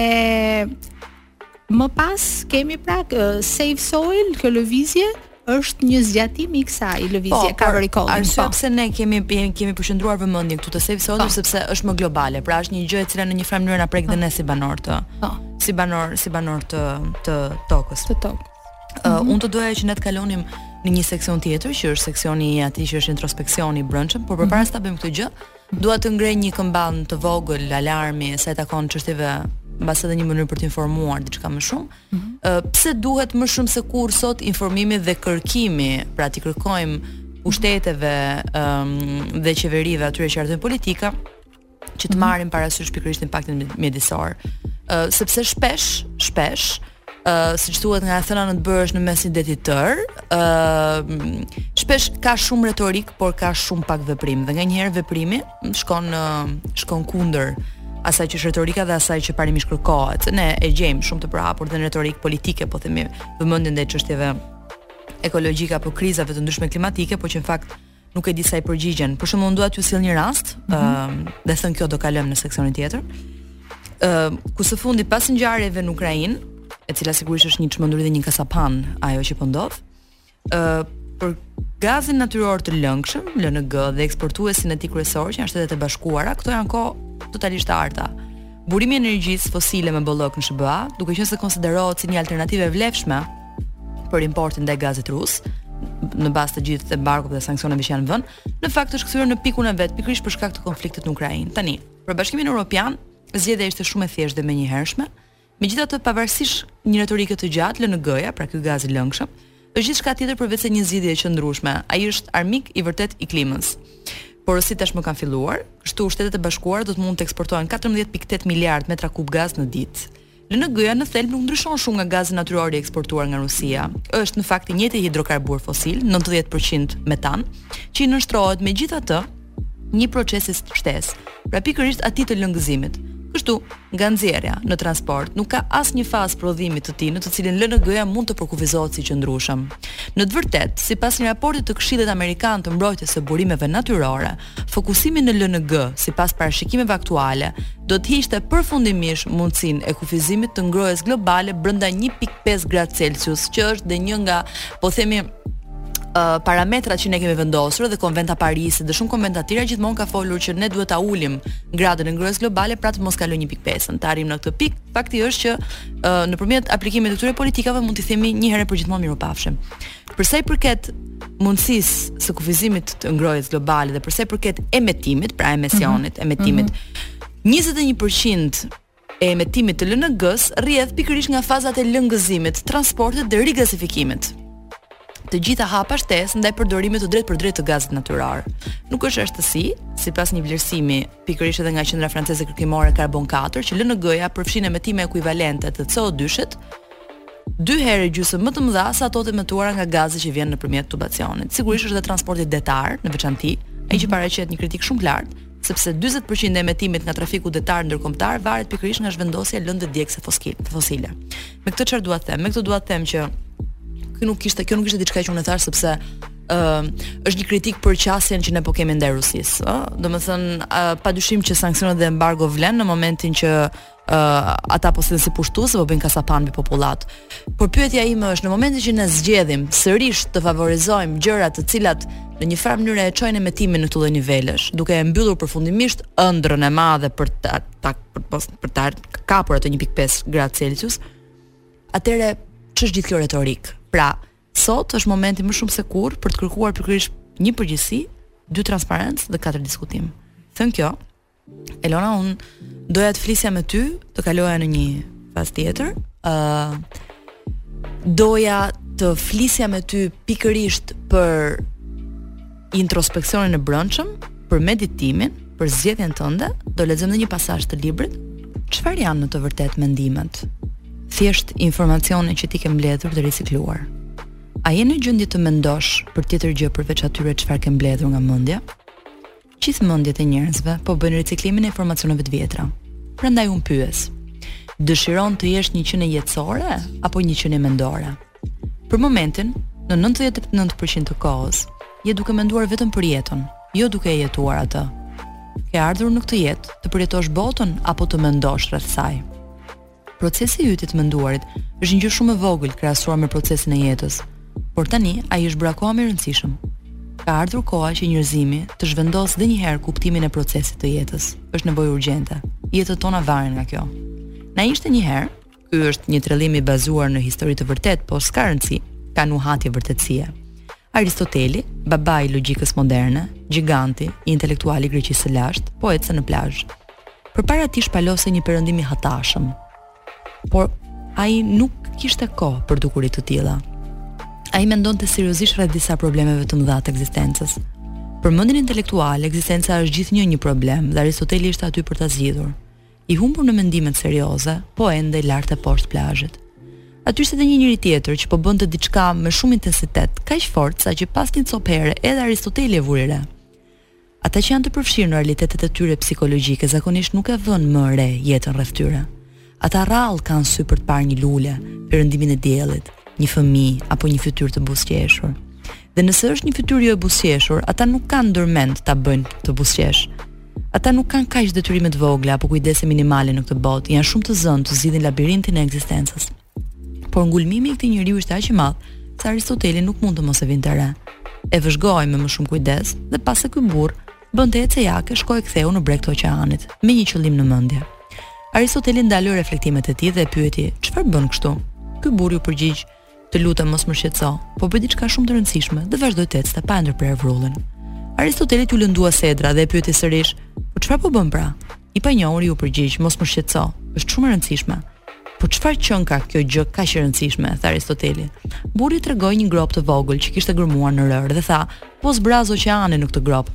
më pas kemi pra Save Soil, kjo lëvizje është një zgjatim i kësaj lëvizjeje po, Cauvery Calling. Arsyeja po. pse ne kemi kemi përqendruar vëmendjen këtu te Save Soil po. sepse është më globale, pra është një gjë e cila në një farë mënyrë na prek dhe po. ne si banorë të. Po. Si banorë, si banorë të të tokës. Të tokës. Uh, mm -hmm. Unë do doja që ne të kalonim në një seksion tjetër, që është seksioni i atij që është introspeksioni i brendshëm, por përpara mm -hmm. se ta bëjmë këtë gjë, dua të ngrej një kambanë të vogël alarmi sa i takon çështjeve mbase edhe një mënyrë për të informuar diçka më shumë. Mm -hmm. uh, pse duhet më shumë se kurrë sot informimi dhe kërkimi, pra t'i kërkojmë pushteteve um, dhe qeverive atyre që hartojnë politika, që të mhm. marrin parasysh pikërisht impaktin mjedisor. Ë uh, sepse shpesh, shpesh, ë uh, siç thuhet nga thëna në të bërë është në mes një det i tërë, ë uh, shpesh ka shumë retorikë, por ka shumë pak veprim dhe nganjëherë veprimi shkon uh, shkon kundër asaj që është retorika dhe asaj që parimisht kërkohet. Ne e gjejmë shumë të përhapur dhe në retorikë politike, po themi, vëmendjen ndaj çështjeve ekologjike apo krizave të ndryshme klimatike, por që në fakt Nuk e di sa i përgjigjen. Për shembull, unë dua t'ju sjell një rast, ë, mm -hmm. dhe thënë kjo do kalojmë në seksionin tjetër. Ë, ku së fundi pas ngjarjeve në Ukrainë, e cila sigurisht është një çmenduri dhe një kasaphanë ajo që po ndodh, ë, për gazin natyror të lëngshëm, LNG dhe eksportuesin e tij kryesor që janë Shtetet e Bashkuara, këto janë kohë totalisht të arta. Burimi i energjisë fosile me bollëk në SHBA, duke qenë se konsiderohet si një alternativë e vlefshme për importin ndaj gazit rus në bazë të gjithë embargove dhe sanksioneve që janë vënë, në fakt është kthyer në pikun e vet pikërisht për shkak të konfliktit në Ukrainë. Tani, për Bashkimin Evropian, zgjedhja ishte shumë e thjeshtë dhe e menjëhershme. Megjithatë, pavarësisht një retorike të gjatë LNG-ja, pra ky gaz i lëngshëm, është gjithçka tjetër përveç se një zgjidhje e qëndrueshme. Ai është armik i vërtetë i klimës. Porositë tashmë kanë filluar, kështu Shtetet e Bashkuara do të mund të eksportojnë 14.8 miliard metra kub gaz në ditë. LNG-ja në thelb nuk ndryshon shumë nga gazi natyror i eksportuar nga Rusia. Është në fakt i njëjti hidrokarbur fosil, 90% metan, që i nënshtrohet megjithatë një procesi shtesë, pra pikërisht atij të lëngëzimit. Kështu, nga nxjerrja në transport nuk ka asnjë fazë prodhimit të tij në të cilin LNG-ja mund të përkufizohet si i qëndrueshëm. Në të vërtetë, sipas një raporti të Këshillit Amerikan të Mbrojtjes së Burimeve Natyrore, Fokusimi në LNG, sipas parashikimeve aktuale, do të hiqte përfundimisht mundësinë e kufizimit të ngrohjes globale brenda 1.5 gradë Celsius, që është dhe një nga, po themi, parametrat që ne kemi vendosur dhe Konventa e Parisit dhe shumë konventa të tjera gjithmonë ka folur që ne duhet ta ulim gradën e ngrohjes globale pra të mos kalojë 1.5-ën. Të arrijmë në këtë pikë. Fakti është që nëpërmjet aplikimit të këtyre politikave mund t'i themi një herë për gjithmonë mirupafshim. Për sa i përket mundësisë së kufizimit të ngrohjes globale dhe për sa i përket emetimit, pra emisionit, mm -hmm. emetimit, mm -hmm. 21% e emetimit të LNG-s rrjedh pikërisht nga fazat e lëngëzimit, transportit dhe rigasifikimit të gjitha hapa shtesë ndaj përdorimit të drejtpërdrejtë të gazit natyror. Nuk është rastësi, sipas një vlerësimi pikërisht edhe nga Qendra Franceze Kërkimore Carbon 4, që LNG-ja përfshin emetime ekuivalente të CO2-shit dy herë e gjysmë më të mëdha se ato të emetuara nga gazi që vjen nëpërmjet tubacionit. Sigurisht është dhe transporti detar në veçanti, ai që mhm. paraqet një kritikë shumë të lartë, sepse 40% e emetimit nga trafiku detar ndërkombëtar varet pikërisht nga zhvendosja e lëndëve djegëse fosile. Me këtë çfarë dua të them? Me këtë dua të them që ky nuk kishte, kjo nuk ishte diçka që unë thashë sepse ë uh, është një kritikë për qasjen që ne po kemi ndaj Rusisë, ë? Domethënë, uh, padyshim që sanksionet dhe embargo vlen në momentin që uh, ata po sillen si pushtues apo bëjnë kasapin me popullatën. Por pyetja ime është në momentin që ne zgjedhim sërish të favorizojmë gjëra të cilat në një farë mënyrë e çojnë emetimin në këto lloj nivelesh, duke e mbyllur përfundimisht ëndrrën e madhe për ta, ta për, po, për ta kapur atë 1.5 gradë Celsius. Atëre ç'është gjithë kjo retorikë? Pra, sot është momenti më shumë se kurrë për të kërkuar pikërisht një përgjegjësi, dy transparencë dhe katër diskutim. Thënë kjo, Elona unë doja të flisja me ty, të kaloja në një fazë tjetër. ë uh, doja të flisja me ty pikërisht për introspeksionin e brendshëm, për meditimin, për zgjedhjen tënde, do lexojmë edhe një pasazh të librit. Çfarë janë në të vërtetë mendimet? Thjesht informacione që ti ke mbledhur dhe ricikluar. A je në gjendje të mendosh për tjetër gjë përveç atyre çfarë ke mbledhur nga mendja? Gjithë mendjet e njerëzve po bëjnë riciklimin e informacioneve të vjetra. Prandaj unë pyes, dëshiron të jesh një qenie jetësore apo një qenie mendore? Për momentin, në 99% të kohës, je duke menduar vetëm për jetën, jo duke e jetuar atë. Ke ardhur në këtë jetë të përjetosh botën apo të mendosh rreth saj? Procesi i yt i të menduarit është një gjë shumë e vogël krahasuar me procesin e jetës, por tani ai është bërë akoma më i rëndësishëm. Ka ardhur koha që njerëzimi të zhvendosë edhe një herë kuptimin e procesit të jetës. Është nevojë urgjente. Jetët tona varen nga kjo. Na ishte një herë, ky është një trillim i bazuar në histori të vërtetë, por s'ka rëndësi, ka nuhatje vërtetësie. Aristoteli, babai i logjikës moderne, gjiganti intelektual i Greqisë së lashtë, po ecte në plazh. Përpara tij shpalosej një perëndim i hatashëm. Por ai nuk kishte kohë për dukuri të tilla. Ai mendonte seriozisht rreth disa problemeve të mëdha të ekzistencës. Për mendjen intelektuale, ekzistenca është gjithnjë një problem dhe Aristoteli ishte aty për ta zgjidhur. i humbur në mendimet serioze, po endej lart e poshtë plazhit. Aty ishte edhe një njeri tjetër që po bënte diçka me shumë intensitet, kaq fort sa që pas një copë here edhe Aristoteli e vuri re. Ata që janë të përfshirë në realitetet e tyre psikologjike zakonisht nuk e vënë më re jetën rreth tyre. Ata rrallë kanë sy për të parë një lule, perëndimin e diellit, një fëmijë apo një fytyrë të buzëqeshur. Dhe nëse është një fytyrë jo e buzëqeshur, ata nuk kanë ndërmend ta bëjnë të buzëqeshë. Ata nuk kanë kaq detyrime të vogla apo kujdese minimale në këtë botë, janë shumë të zënë të zgjidhin labirintin e ekzistencës. Por ngulmimi i këtij njeriu ishte aq i madh, sa Aristoteli nuk mund të mos e vinte re. E vëzhgoi me më shumë kujdes dhe pa se ky burrë bënte ecejake, shko e ktheu në breg të oqeanit, me një qëllim në mendje. Aristoteli ndaloi reflektimet e tij dhe e pyeti, "Çfarë bën kështu?" Ky burrë iu përgjigj, Të lutem mos më shqetëso. Po bëj diçka shumë të rëndësishme dhe vazhdoi të ecte pa e ndërprerë vrullin. Aristotelit iu lëndua sedra dhe e pyeti sërish, "Po çfarë po bën pra?" I panjohuri u përgjigj, "Mos më shqetëso, është shumë e rëndësishme." Po çfarë qenka kjo gjë kaq e rëndësishme, tha Aristoteli. Burri tregoi një gropë të vogël që kishte gërmuar në rërë dhe tha, "Po zbraz oqeanin në këtë gropë."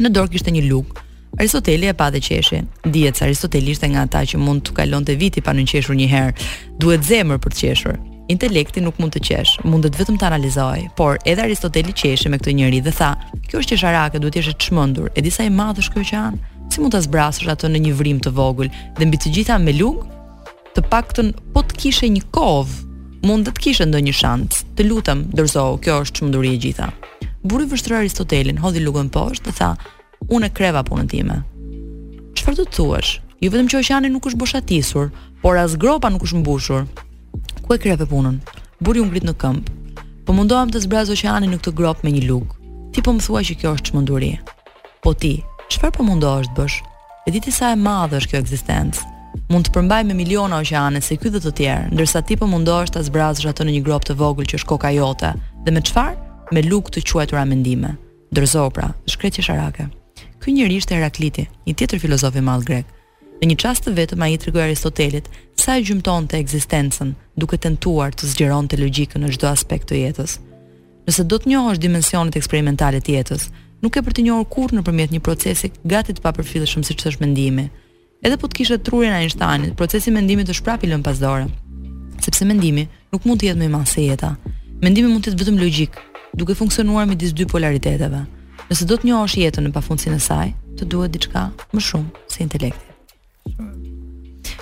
Në dorë kishte një lugë. Aristoteli e pa dhe qeshi. Dihet se Aristoteli ishte nga ata që mund t'u kalonte viti pa nënqeshur një herë. Duhet zemër për të qeshur. Intelekti nuk mund të qeshë, mundet vetëm të analizojë. Por edhe Aristoteli qeshi me këtë njeri dhe tha, kjo është qesharake, duhet të jesh i çmendur. E di sa i madh është ky oqean. Si mund ta zbrazësh atë në një vrimë të vogël dhe mbi të gjitha me lugë? të paktën po të kishe një kovë, mund edhe të kishe ndonjë shans. Të lutem, dorëzohu, kjo është çmenduri e gjitha. Burri vështroi Aristotelin, hodhi lugën poshtë dhe tha: "Unë e kreva punën time." Çfarë do të thuash? Jo vetëm që oqeani nuk është boshatisur, por as gropa nuk është mbushur. Ku e kreve punën? Burri u ngrit në këmbë. Po mundohem të zbraz oqeanin në këtë gropë me një lugë. Ti po më thua që kjo është çmenduri. Po ti, çfarë po mundohesh të bësh? E di ti sa e madhe është kjo ekzistencë? Mund të përmbajë me miliona oqeane si ky dhe të tjerë, ndërsa ti po mundohesh ta zbrazësh atë në një gropë të vogël që është koka jote. Dhe me çfarë? Me lugë të quajtura mendime. Dorëzohu pra, është krejt qesharake. Ky njeri ishte Herakliti, një tjetër filozof i madh grek. Në një çast të vetëm ai i tregoi Aristotelit sa e gjymtonte ekzistencën, duke tentuar të zgjeronte logjikën në çdo aspekt të jetës. Nëse do të njohësh dimensionet eksperimentale të jetës, nuk ke për t'i njohur kurrë nëpërmjet një procesi gati të papërfillshëm siç është mendimi. Edhe po të kishe trurin e Einsteinit, procesi i mendimit është prapë i lënë pas dore. Sepse mendimi Nuk mund të jetë më i madh se jeta. Mendimi mund të jetë vetëm logjik, duke funksionuar midis dy polariteteve. Nëse do të njohësh jetën në pafundësinë e saj, të duhet diçka më shumë se intelekti.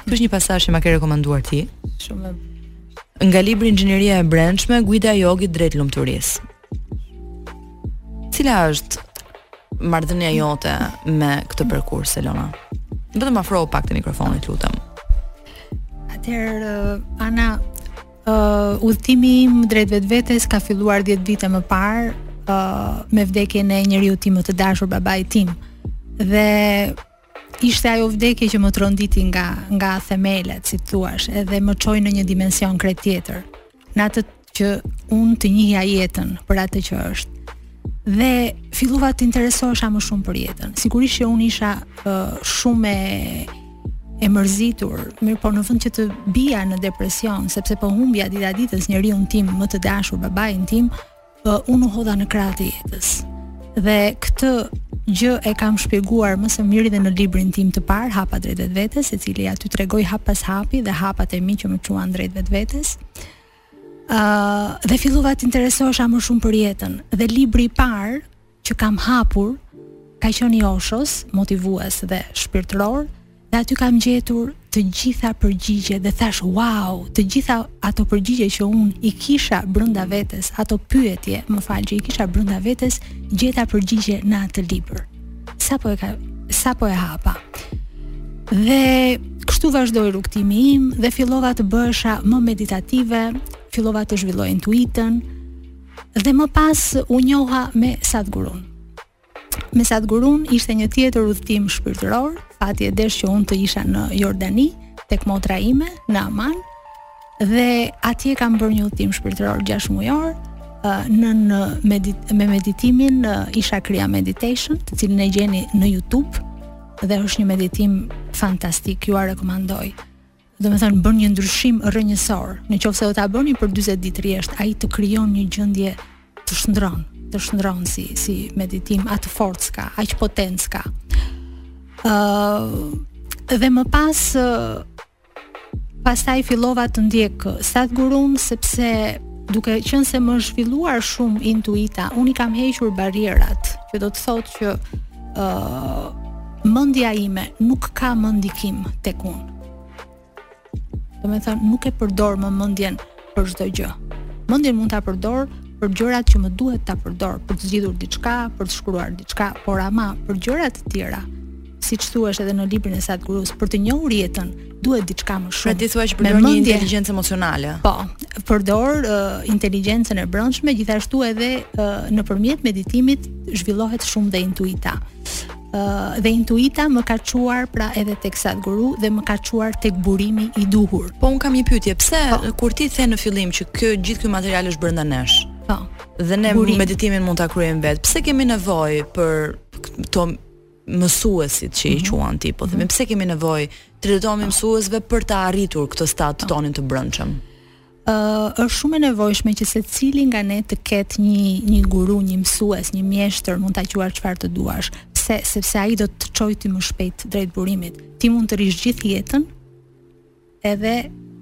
Ky është një pasazh që ma ke rekomanduar ti. Shumë. Nga libri Inxhinieria e Brendshme, Guida e Jogit drejt lumturisë. Cila është marrëdhënia jote me këtë perkurs Elona? Vetëm afrohu pak te mikrofoni, të lutem. Atëherë uh, Ana uh, udhëtimi im drejt vetvetes ka filluar 10 vite më parë uh, me vdekjen e njeriut tim më të dashur, babait tim. Dhe ishte ajo vdekje që më tronditi nga nga themelet, si të thuash, edhe më çoi në një dimension krejt tjetër. Në atë që unë të njihja jetën për atë që është. Dhe fillova të interesohesha më shumë për jetën. Sigurisht që unë isha uh, shumë e e mërzitur, mirëpo në vend që të bija në depresion, sepse po humbja dita ditës njeriun tim më të dashur, babain tim, uh, unë u hodha në krahë të jetës. Dhe këtë gjë e kam shpjeguar më së miri dhe në librin tim të parë, Hapa drejt vetvetes, i cili aty tregoj hap pas hapi dhe hapat e mi që më çuan drejt vetvetes. Ëh, uh, dhe fillova të interesohesha më shumë për jetën. Dhe libri i parë që kam hapur ka qenë i Oshos, motivues dhe shpirtëror, dhe aty kam gjetur të gjitha përgjigje dhe thashë wow, të gjitha ato përgjigje që unë i kisha brenda vetes, ato pyetje, më fal, që i kisha brenda vetes, gjeta përgjigje në atë libër. Sapo e ka, sapo e hapa. Dhe kështu vazhdoi rrugëtimi im dhe fillova të bëhesha më meditative, fillova të zhvilloj intuitën, Dhe më pas u njoha me Sadhgurun. Me Sadhgurun ishte një tjetër udhëtim shpirtëror, fati e desh që unë të isha në Jordani tek motra ime në Aman dhe atje kam bërë një udhëtim shpirtëror 6 mujor në në medit, me meditimin Isha Kriya meditation, të cilin e gjeni në YouTube dhe është një meditim fantastik, jua rekomandoj. domethënë bën një ndryshim rrënjësor. Në qoftë se do ta bëni për 40 ditë rresht, ai të krijon një gjendje të shndërron, të shndërron si si meditim atë forcë ka, aq potencë ka. ë uh, dhe më pas uh, pastaj fillova të ndjek Sadhgurun sepse duke qenë se më është zhvilluar shumë intuita, unë i kam hequr barrierat, që do të thotë që ë uh, mendja ime nuk ka më ndikim tek unë. Domethënë nuk e përdor më mendjen për çdo gjë. Mendjen mund ta përdor për gjërat që më duhet ta përdor, për të zgjidhur diçka, për të shkruar diçka, por ama për gjëra të tjera, siç thuhet edhe në librin e Sadhgurus, për të njohur jetën, duhet diçka më shumë. Pra ti thua që përdor një inteligjencë emocionale. Po, përdor uh, inteligjencën e brendshme, gjithashtu edhe uh, nëpërmjet meditimit zhvillohet shumë dhe intuita. Uh, dhe intuita më ka çuar pra edhe tek Sadhguru dhe më ka çuar tek burimi i duhur. Po unë kam një pyetje, pse po. kur ti the në fillim që kjo gjithë ky material është brenda nesh? Po. Dhe ne meditimin mund ta kryejmë vetë. Pse kemi nevojë për këto mësuesit që i mhm. quan ti, po themi mhm. pse kemi nevojë të drejtohemi mësuesve për të arritur këtë stad po. tonin të brendshëm? Ë uh, është shumë e nevojshme që secili nga ne të ketë një një guru, një mësues, një mjeshtër, mund ta quash çfarë të duash, pse sepse ai do të çojë ty më shpejt drejt burimit. Ti mund të rrish gjithë jetën edhe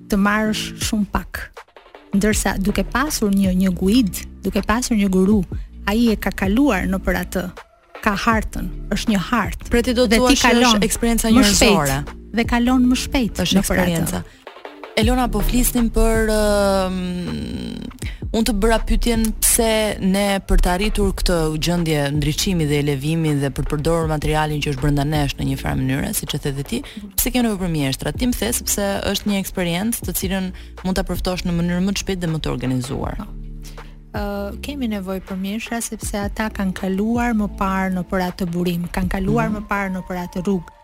të marrësh shumë pak. Ndërsa duke pasur një një guidë, duke pasur një guru, ai e ka kaluar nëpër atë ka hartën, është një hartë. Pra ti do të thuash që është eksperienca njerëzore dhe kalon më shpejt është eksperienca. Elona po flisnim për um, unë të bëra pyetjen pse ne për të arritur këtë gjendje ndriçimi dhe elevimi dhe për të përdorur materialin që është brenda nesh në një farë mënyre, siç e the dhe ti, pse kemi nevojë për mjeshtra? Ti më the sepse është një eksperiencë të cilën mund ta përftosh në mënyrë më të shpejtë dhe më të organizuar. Uh, kemi nevojë për mjeshtra sepse ata kanë kaluar më parë nëpër atë burim, kanë kaluar mm. më parë nëpër atë rrugë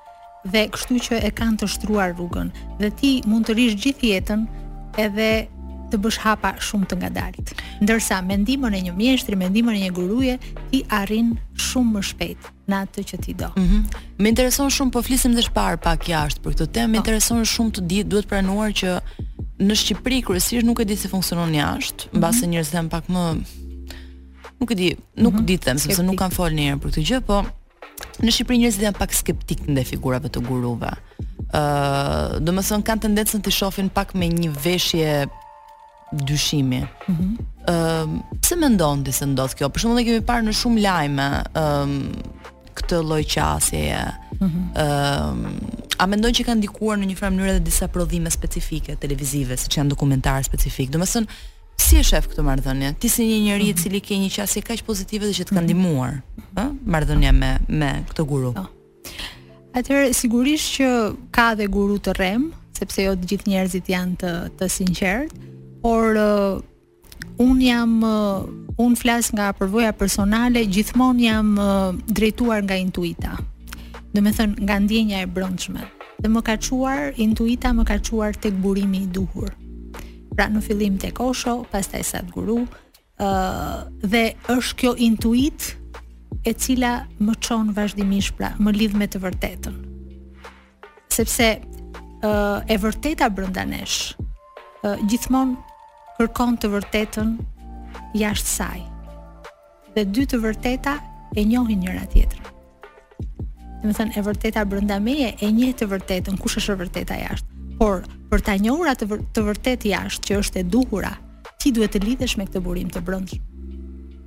dhe kështu që e kanë të shtruar rrugën dhe ti mund të rrish gjithë jetën edhe të bësh hapa shumë të ngadaltë. Ndërsa me ndihmën e një mjeshtri, me ndihmën e një guruje, ti arrin shumë më shpejt. në atë që ti do. Mm Më intereson shumë po flisim dhe më parë pak jashtë për këtë temë, më po. intereson shumë të di, duhet pranuar që në Shqipëri kryesisht nuk e di si funksionon jashtë, mhm. mbase mm -hmm. njerëzit janë pak më nuk e di, nuk mm -hmm. di ta them sepse nuk kam fol ndonjëherë për këtë gjë, po në Shqipëri njerëzit janë pak skeptikë ndaj figurave të guruve. Ëh, uh, domethënë kanë tendencën t'i shohin pak me një veshje dyshimi. Ëh, mm -hmm. pse mendon ti se ndodh kjo? Për shembull, ne kemi parë në shumë lajme, ëh, këtë lloj qasjeje. Ëh, mm -hmm. A mendon që kanë ndikuar në një farë mënyre edhe disa prodhime specifike televizive, siç janë dokumentarë specifikë? Domethënë, si e shef këtë marrëdhënie? Ti si një njeri i mhm. cili ke një qasje kaq pozitive dhe që të ka mhm. ndihmuar, ë, marrëdhënia me me këtë guru. Po. Atëherë sigurisht që ka dhe guru të rremë, sepse jo të gjithë njerëzit janë të të sinqertë, por uh, unë jam uh, unë flas nga përvoja personale, gjithmonë jam uh, drejtuar nga intuita. Domethënë nga ndjenja e brendshme. Dhe më ka çuar intuita, më ka çuar tek burimi i duhur. Pra në fillim tek Osho, pastaj Sadhguru, ë dhe është kjo intuitë e cila më çon vazhdimisht pra më lidh me të vërtetën. Sepse ë e vërteta brenda nesh ë gjithmonë kërkon të vërtetën jashtë saj. Dhe dy të vërteta e njohin njëra tjetrën. Domethënë e vërteta brenda meje e njeh të vërtetën, kush është e vërteta jashtë. Por për ta njohur atë të vërtetë jashtë që është e duhura, ti duhet të lidhesh me këtë burim të brendshëm.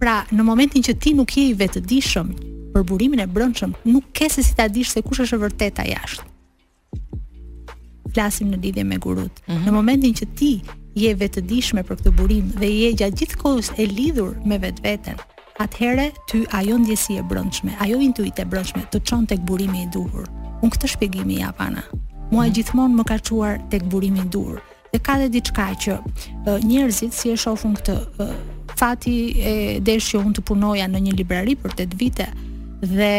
Pra, në momentin që ti nuk je i vetëdijshëm për burimin e brendshëm, nuk ke se si ta dish se kush është e vërteta jashtë. flasim në lidhje me gurut. Mm -hmm. Në momentin që ti je e vetëdijshme për këtë burim dhe je gjatë gjithë kohës e lidhur me vetveten, atëherë ty ajo ndjesi e brendshme, ajo intuitë e brendshme të çon tek burimi i duhur. Unë këtë shpjegim i jap ana. Mua mm -hmm. gjithmonë më ka çuar tek burimi i duhur. Dhe ka dhe diçka që njerëzit si e shofin këtë, fati e desh që unë të punoja në një librari për 8 vite dhe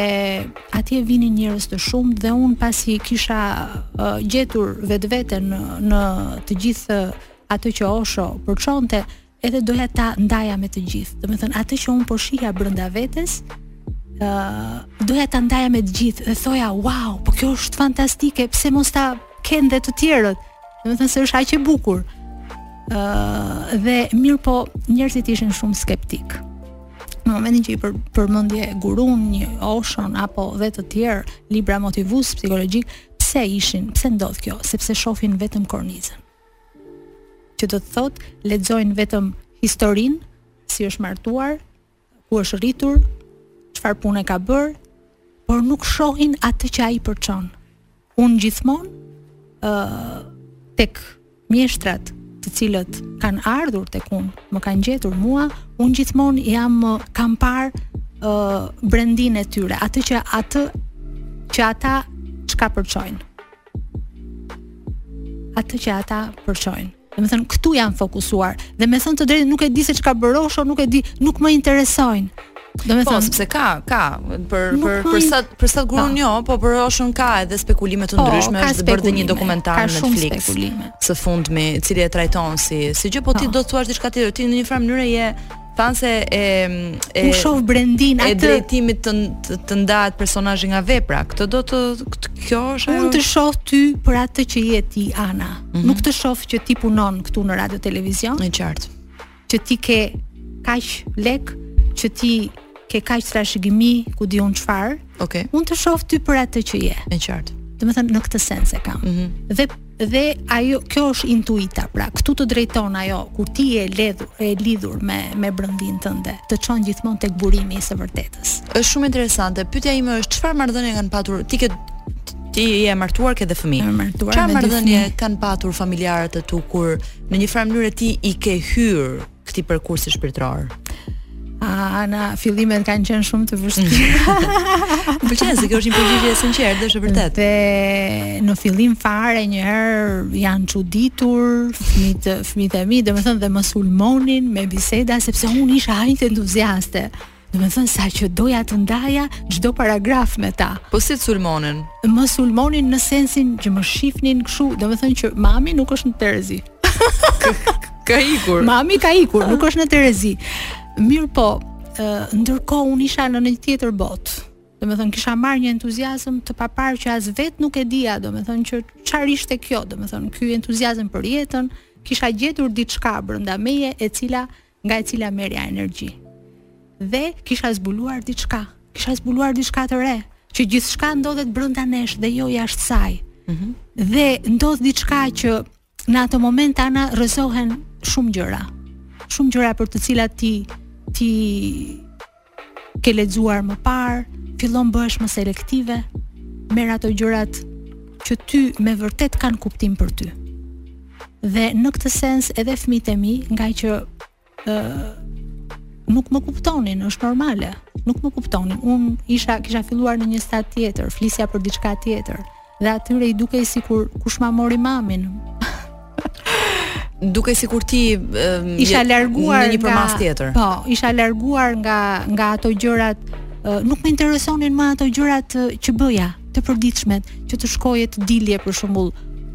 atje vinin njerëz të shumë dhe unë pasi kisha uh, gjetur vetveten në, në të gjithë atë që Osho përçonte, edhe doja ta ndaja me të gjithë. Domethënë atë që unë po shihja brenda vetes, ë uh, doja ta ndaja me të gjithë dhe thoja, "Wow, po kjo është fantastike, pse mos ta kenë dhe të tjerët?" Domethënë se është aq e bukur. ë uh, dhe mirëpo njerëzit ishin shumë skeptikë. Në momentin që i për, përmendje gurun, Oshon apo dhe të tjerë libra motivues psikologjikë, pse ishin, pse ndodh kjo? Sepse shohin vetëm kornizën. që do të thotë lexojnë vetëm historinë, si është martuar, ku është rritur, çfarë pune ka bërë, por nuk shohin atë që ai përçon. Unë gjithmonë ë uh, tek mjeshtrat të cilët kanë ardhur tek unë, më kanë gjetur mua, unë gjithmonë jam kam parë ë uh, brendinë e tyre, atë që atë që ata çka përçojnë. atë që ata përçojnë. Domethënë këtu jam fokusuar dhe me thënë të drejtën nuk e di se çka bërë Osho, nuk e di, nuk më interesojnë. Domethënë, po, sepse ka, ka për nuk për për sa për sa gurun po. jo, po për Oshon ka edhe spekulime të po, ndryshme, po, është bërë dhe një dokumentar në Netflix. Së fundmi, i cili e trajton si si gjë, po ti do të thuash diçka tjetër, ti në një farë mënyre je thanë se e e shoh brendinë e drejtimit të të, të ndahet personazhi nga vepra. Këtë do të thuash, kjo është ajo. Unë të shoh ty për atë që je ti Ana. Mm-hmm. Nuk të shoh që ti punon këtu në radio televizion. E qartë. Që ti ke kaq lekë, që ti ke kaq trashëgimi, ku di unë çfarë. Okej. Okay. Unë të shoh ty për atë që je. E qartë. Domethënë në këtë sens e kam. Mm-hmm. Dhe Dhe ajo kjo është intuita, pra këtu të drejton ajo kur ti je lidhur, e lidhur me me brendinë tënde, të çon gjithmonë tek burimi i së vërtetës. Është shumë interesante. Pyetja ime është çfarë marrëdhënie kanë patur ti ke ti je martuar ke dhe fëmijë. Çfarë marrëdhënie kanë patur familjarët e tu kur në një farë mënyre ti i ke hyrë këtij perkursi shpirtëror. Ana, fillimet kanë qenë shumë të vështira. Më pëlqen se kjo është një përgjigje e sinqertë, është e vërtetë. Dhe në fillim fare një herë janë çuditur fëmijët, fëmijët e mi, domethënë dhe më sulmonin me biseda sepse unë isha aq entuziaste. Domethënë sa që doja të ndaja çdo paragraf me ta. Po si të sulmonin? Më sulmonin në sensin që më shifnin kështu, domethënë që mami nuk është në terezi, ka ikur. Mami ka ikur, nuk është në terezi. Mirëpo, ndërkohë unë isha në një tjetër botë. Domethënë, kisha marrë një entuziazëm të paparë që as vetë nuk e dija, domethënë, që çar ishte kjo, domethënë, ky entuziazëm për jetën, kisha gjetur diçka brenda meje e cila nga e cila merrja energji. Dhe kisha zbuluar diçka, kisha zbuluar diçka të re, që gjithçka ndodhet brenda nesh dhe jo jashtë saj. Mm -hmm. Dhe ndodh diçka që në atë moment, Ana, rrëzohen shumë gjëra. Shumë gjëra për të cilat ti ti Ke lexuar më parë, fillon bëhesh më selektive, merr ato gjërat që ty me vërtet kanë kuptim për ty. Dhe në këtë sens edhe fëmijët e mi, ngaqë ë nuk më kuptonin, është normale. Nuk më kuptonin. Unë isha kisha filluar në një stad tjetër, flisja për diçka tjetër. dhe atyre i dukej sikur kush ma mori mamin. Dukej sikur ti um, ishe larguar në një përmasë tjetër. Po, isha larguar nga nga ato gjërat, uh, nuk më interesonin më ato gjërat uh, që bëja, të përditshmet, që të shkoje të dilje për shembull,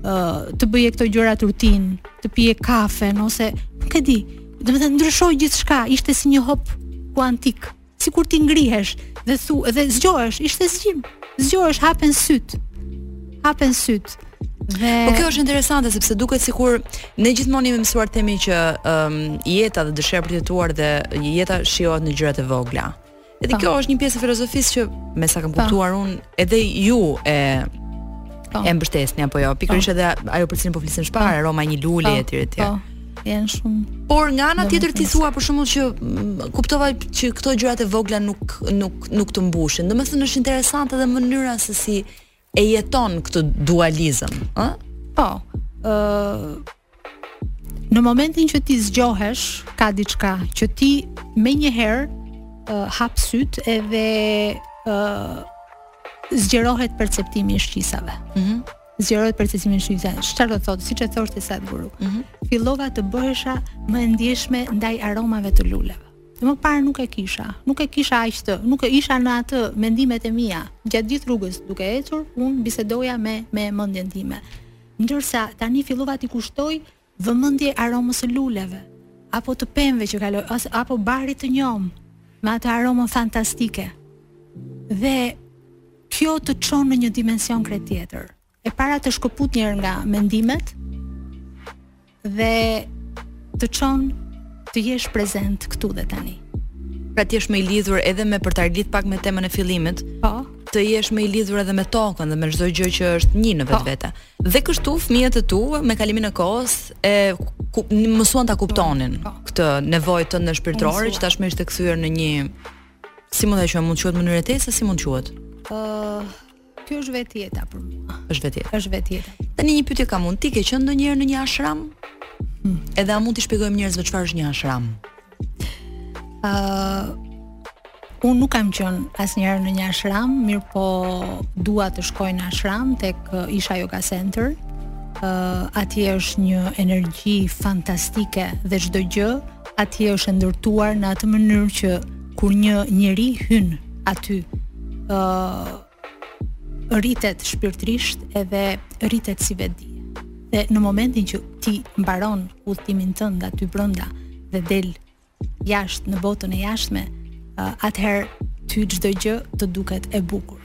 uh, të bëje këto gjëra rutinë, të pije kafe, ose nuk e di. Domethënë ndryshoi gjithçka, ishte si një hop kuantik sikur ti ngrihesh dhe thua dhe zgjohesh, ishte zgjim. Zgjohesh, hapen sytë. Hapen sytë. Dhe Po kjo është interesante sepse duket sikur ne gjithmonë jemi mësuar të themi që um, jeta dhe dëshira për të jetuar dhe jeta shijohet në gjërat e vogla. Edhe po. kjo është një pjesë e filozofisë që me sa kam po. kuptuar unë, edhe ju e Po. E mbështesni apo jo? Pikërisht po. edhe ajo për cilën po flisim më para, po. Aroma e një lule po. etj etj. Po. Janë shumë. Por nga ana tjetër ti thua për shembull që mm, kuptova që këto gjërat e vogla nuk nuk nuk të mbushin. Domethënë është interesante edhe mënyra se si e jeton këtë dualizëm, ë? Po. Ëh, uh, Në momentin që ti zgjohesh, ka diçka që ti menjëherë uh, hap sytë edhe uh, zgjerohet perceptimi i shqisave. Mm -hmm. Zgjerohet perceptimi i shqisave. Çfarë do thotë, siç e thoshte Sadhguru. Mm -hmm. Fillova të bëhesha më e ndjeshme ndaj aromave të luleve. Më parë nuk e kisha, nuk e kisha aq të, nuk, isha në atë mendimet e mia. Gjatë gjithë rrugës duke ecur, unë bisedoja me me mendjen time. Ndërsa, tani fillova t'i kushtoj vëmendje aromës së luleve, apo të pemëve që kaloj, ose apo barit të njomë, me atë aromën fantastike. Dhe kjo të çon në një dimension krejt tjetër. E para të shkëput një herë nga mendimet, dhe të çon të jesh prezent këtu dhe tani. Pra të jesh më i lidhur edhe me për ta lidh pak me temën e fillimit. Po. Të jesh më i lidhur edhe me tokën dhe me çdo gjë që është një në po. vetvete. Po. Dhe kështu fëmijët e tu me kalimin e kohës e ku, mësuan ta kuptonin po. këtë nevojë tënde shpirtërore që tashmë është kthyer në një si mund ta quajmë, mund të quhet mënyrë jetese, si mund të quhet? Ëh, uh Kjo është vetë jeta për mua. Është vetë jeta. Është vetë jeta. Tani një pyetje kam unë, ti ke qenë ndonjëherë në një ashram? Hmm. Edhe a mund t'i shpjegojmë njerëzve çfarë është një ashram? Ëh, uh, unë nuk kam qenë asnjëherë në një ashram, mirëpo dua të shkoj në ashram tek uh, Isha Yoga Center. Ëh, uh, atje është një energji fantastike dhe çdo gjë atje është e ndërtuar në atë mënyrë që kur një njeri hyn aty ë uh, rritet shpirtërisht edhe rritet si vetëdije dhe në momentin që ti mbaron udhëtimin tënd aty brenda dhe del jashtë në botën e jashtme uh, atëherë ty çdo gjë të duket e bukur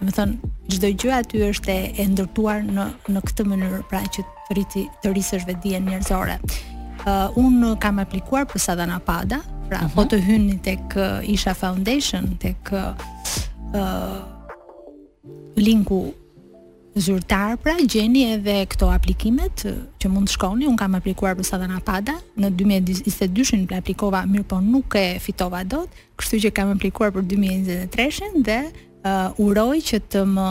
Domethënë çdo gjë aty është e, e ndërtuar në në këtë mënyrë, pra që të rriti të rrisësh vetëdijen njerëzore. Uh, unë kam aplikuar për Sadhana Pada, pra uh mhm. -huh. po të hyni tek uh, Isha Foundation, tek uh, linku zyrtar, pra gjeni edhe këto aplikimet uh, që mund të shkoni. Unë kam aplikuar për Sadhana Pada, në 2022-shin aplikova, mirëpo nuk e fitova dot, kështu që kam aplikuar për 2023-shin dhe uh, uroj që të më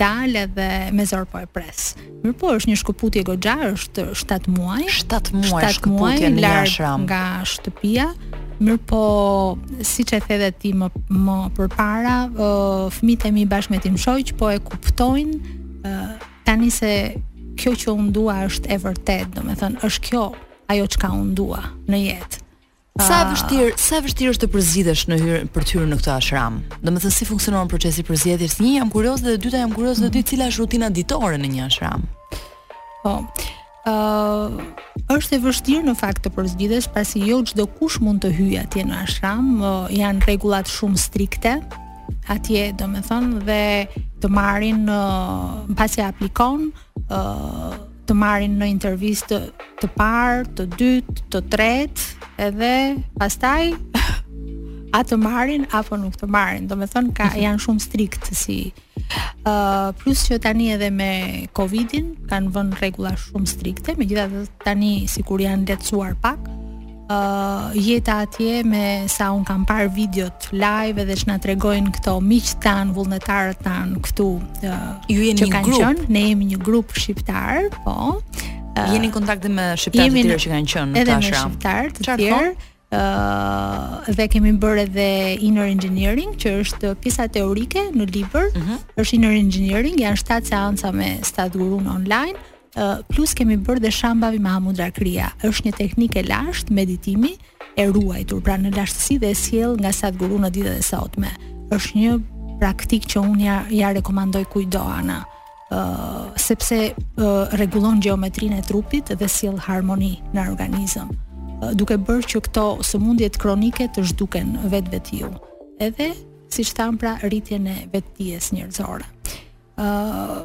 dalë edhe mezor po e pres. Mirëpo, është një shkëputje goxha, është 7 muaj. 7 muaj shkëputje në një ashram. Nga shtëpia, mirëpo, siç e the dhe ti më, më përpara, uh, fëmijët e mi bashkë me tim shoq, po e kuptojnë uh, tani se kjo që unë dua është e vërtetë, domethënë, është kjo ajo çka unë dua në jetë. Sa e vështirë, sa e vështirë është të përzgjidhesh në hyrë për të hyrë në këtë ashram. Domethënë si funksionon procesi i përzgjedhjes? Një jam kurioz dhe e dyta jam kurioz të di cila është rutina ditore në një ashram. Po. Ë uh, është e vështirë në fakt të përzgjidhesh pasi jo çdo kush mund të hyjë atje në ashram, uh, janë rregullat shumë strikte atje, domethënë dhe të marrin uh, pasi aplikon, ë uh, të marrin në intervistë të parë, të dytë, të tretë, edhe pastaj a të marrin apo nuk të marrin. Domethënë ka, janë shumë strikt si uh, plus që tani edhe me Covidin kanë vënë rregulla shumë strikte, megjithatë tani sikur janë lehtësuar pak, uh, jeta atje me sa un kam parë videot live edhe ç'na tregojnë këto miq tanë, vullnetarët tanë këtu. Uh, Ju jeni një grup. Kanë qenë, ne jemi një grup shqiptar, po. Uh, jeni në kontakt dhe me shqiptarët e tjerë që kanë qenë në Edhe me shqiptarët e tjerë. Uh, dhe kemi bërë edhe inner engineering që është pjesa teorike në libër, uh mhm. -huh. është inner engineering, janë 7 seanca me Sadhgurun online plus kemi bërë dhe Shambhavi Mahamudra Kriya. Është një teknikë e lashtë meditimi e ruajtur, pra në lashtësi dhe e sjellë nga Sadhguru në ditët e sotme. Është një praktikë që unë ja, ja rekomandoj kujtdo, Ana. Ë uh, sepse uh, rregullon gjeometrinë e trupit dhe sjell harmoni në organizëm, uh, duke bërë që këto sëmundjet kronike të zhduken vetvetiu. Edhe siç thamë pra rritjen e vetëdijes njerëzore. Ë uh,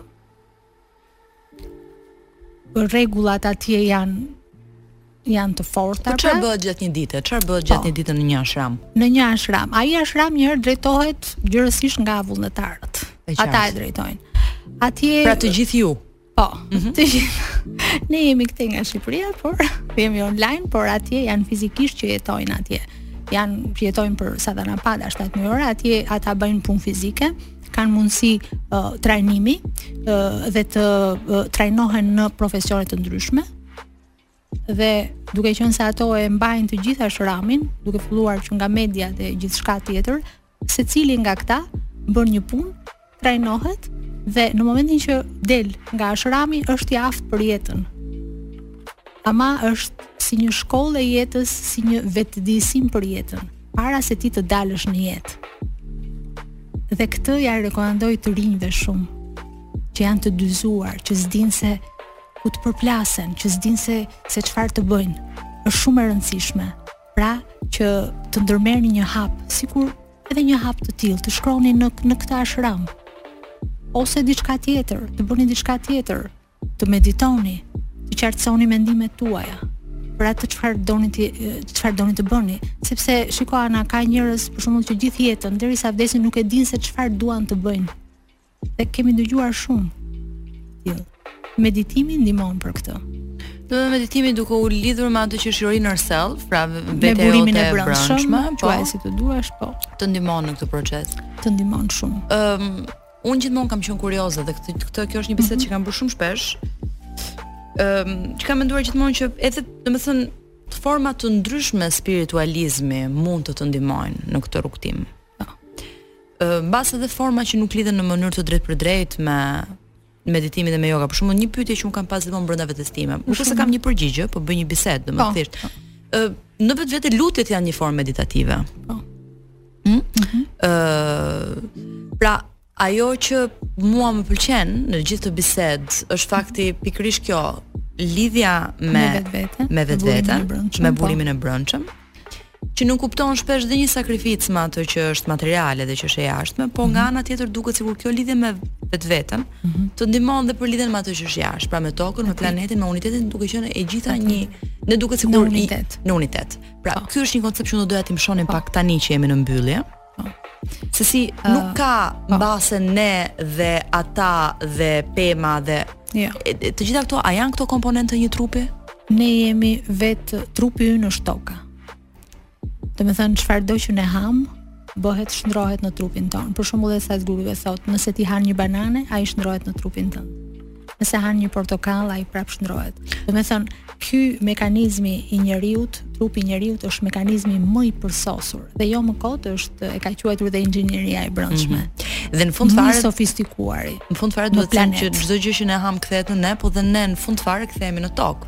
Rregullat atje janë janë të forta. Po çfarë pra? bëhet gjatë një dite? Çfarë bëhet gjatë po. një dite në një ashram? Në një ashram. Ai ashram një herë drejtohet gjerësisht nga vullnetarët. Ata e drejtojnë. Atje Pra të gjithë ju. Po, mm -hmm. të gjithë. Ne jemi këtej nga Shqipëria, por jemi online, por atje janë fizikisht që jetojnë atje. Janë që jetojnë për Sadhanapada shtatëmujore, atje ata bëjnë punë fizike. kanë mundësi uh, trajnimi uh, dhe të uh, trajnohen në profesione të ndryshme dhe duke qenë se ato e mbajnë të gjithë ashramin, duke filluar që nga media dhe gjithçka tjetër, secili nga këta bën një punë, trajnohet dhe në momentin që del nga ashrami është i aftë për jetën. Ama është si një shkollë e jetës, si një vetëdijësim për jetën. para se ti të dalësh në jetë. Dhe këtë ja rekomandoj të rinjve shumë, që janë të dyzuar, që s'dinë se ku të përplasen, që s'dinë se se çfarë të bëjnë. Është shumë e rëndësishme. Pra, që të ndërmerrni një hap, sikur edhe një hap të tillë, të shkoni në në këtë ashram ose diçka tjetër, të bëni diçka tjetër, Të meditoni, të qartësoni mendimet tuaja për atë çfarë doni të çfarë doni të bëni, sepse shiko Ana ka njerëz për shembull që gjithë jetën derisa vdesin nuk e dinë se çfarë duan të bëjnë. Dhe kemi dëgjuar shumë. Jo. Meditimi ndihmon për këtë. Do të meditimi duke u lidhur me atë që është your inner self, pra vetë burimin e brendshëm, po si të duash, po. Të ndihmon në këtë proces. Të ndihmon shumë. Ëm um, Unë gjithmonë kam qenë kurioze dhe këtë, këtë kjo është një bisedë mm -hmm. që kam bërë shumë shpesh. Ëm, um, që kam menduar gjithmonë që edhe, domethënë, forma të ndryshme spiritualizmi mund të të ndihmojnë në këtë rrugëtim. Ëm, mbase edhe forma që nuk lidhen në mënyrë të drejtpërdrejtë me meditimin dhe me yoga. Për shembull, një pyetje që unë kam pas gjithmonë brenda vetes sime. Nuk është se kam një përgjigje, po bëj një bisedë, domethënë. Po. Ë, në vetvete lutjet janë një formë meditative. Po. Ëh, mm uh, pra ajo që mua më pëlqen në gjithë këtë bisedë është fakti pikërisht kjo lidhja me me vetveten, me po. burimin e brendshëm, që nënkupton shpesh dhe një sakrificë me atë që është materiale dhe që është e jashtme, po nga mhm. ana tjetër duket sikur kjo lidhje me vetveten mm -hmm. të ndihmon dhe për lidhjen me atë që është jashtë, pra me tokën, me planetin, me unitetin, duke qenë e gjitha një ne duket sikur në unitet. Në unitet. Pra, ky është një koncept që unë doja t'i mëshonim pak tani që jemi në mbyllje. Se si uh, nuk ka mbase ne dhe ata dhe pema dhe jo. të gjitha këto a janë këto komponentë të një trupi? Ne jemi vetë trupi ynë është toka. Domethënë çfarëdo që ne hamë, bëhet shndërrohet në trupin tonë. Për shembull, Sadhguru e thotë, nëse ti han një banane, ai shndërrohet në trupin tënd. Nëse han një portokall, ai prapë shndërrohet. Domethënë, ky mekanizmi i njeriut, trupi i njeriut është mekanizmi më i përsosur dhe jo më kot është e ka quajtur dhe inxhinieria e brendshme. Mm -hmm. Dhe në fund fare më i sofistikuari. Në fund fare domethënë që çdo gjë që ne hamë kthehet në ne, po dhe ne në fund fare kthehemi në tokë.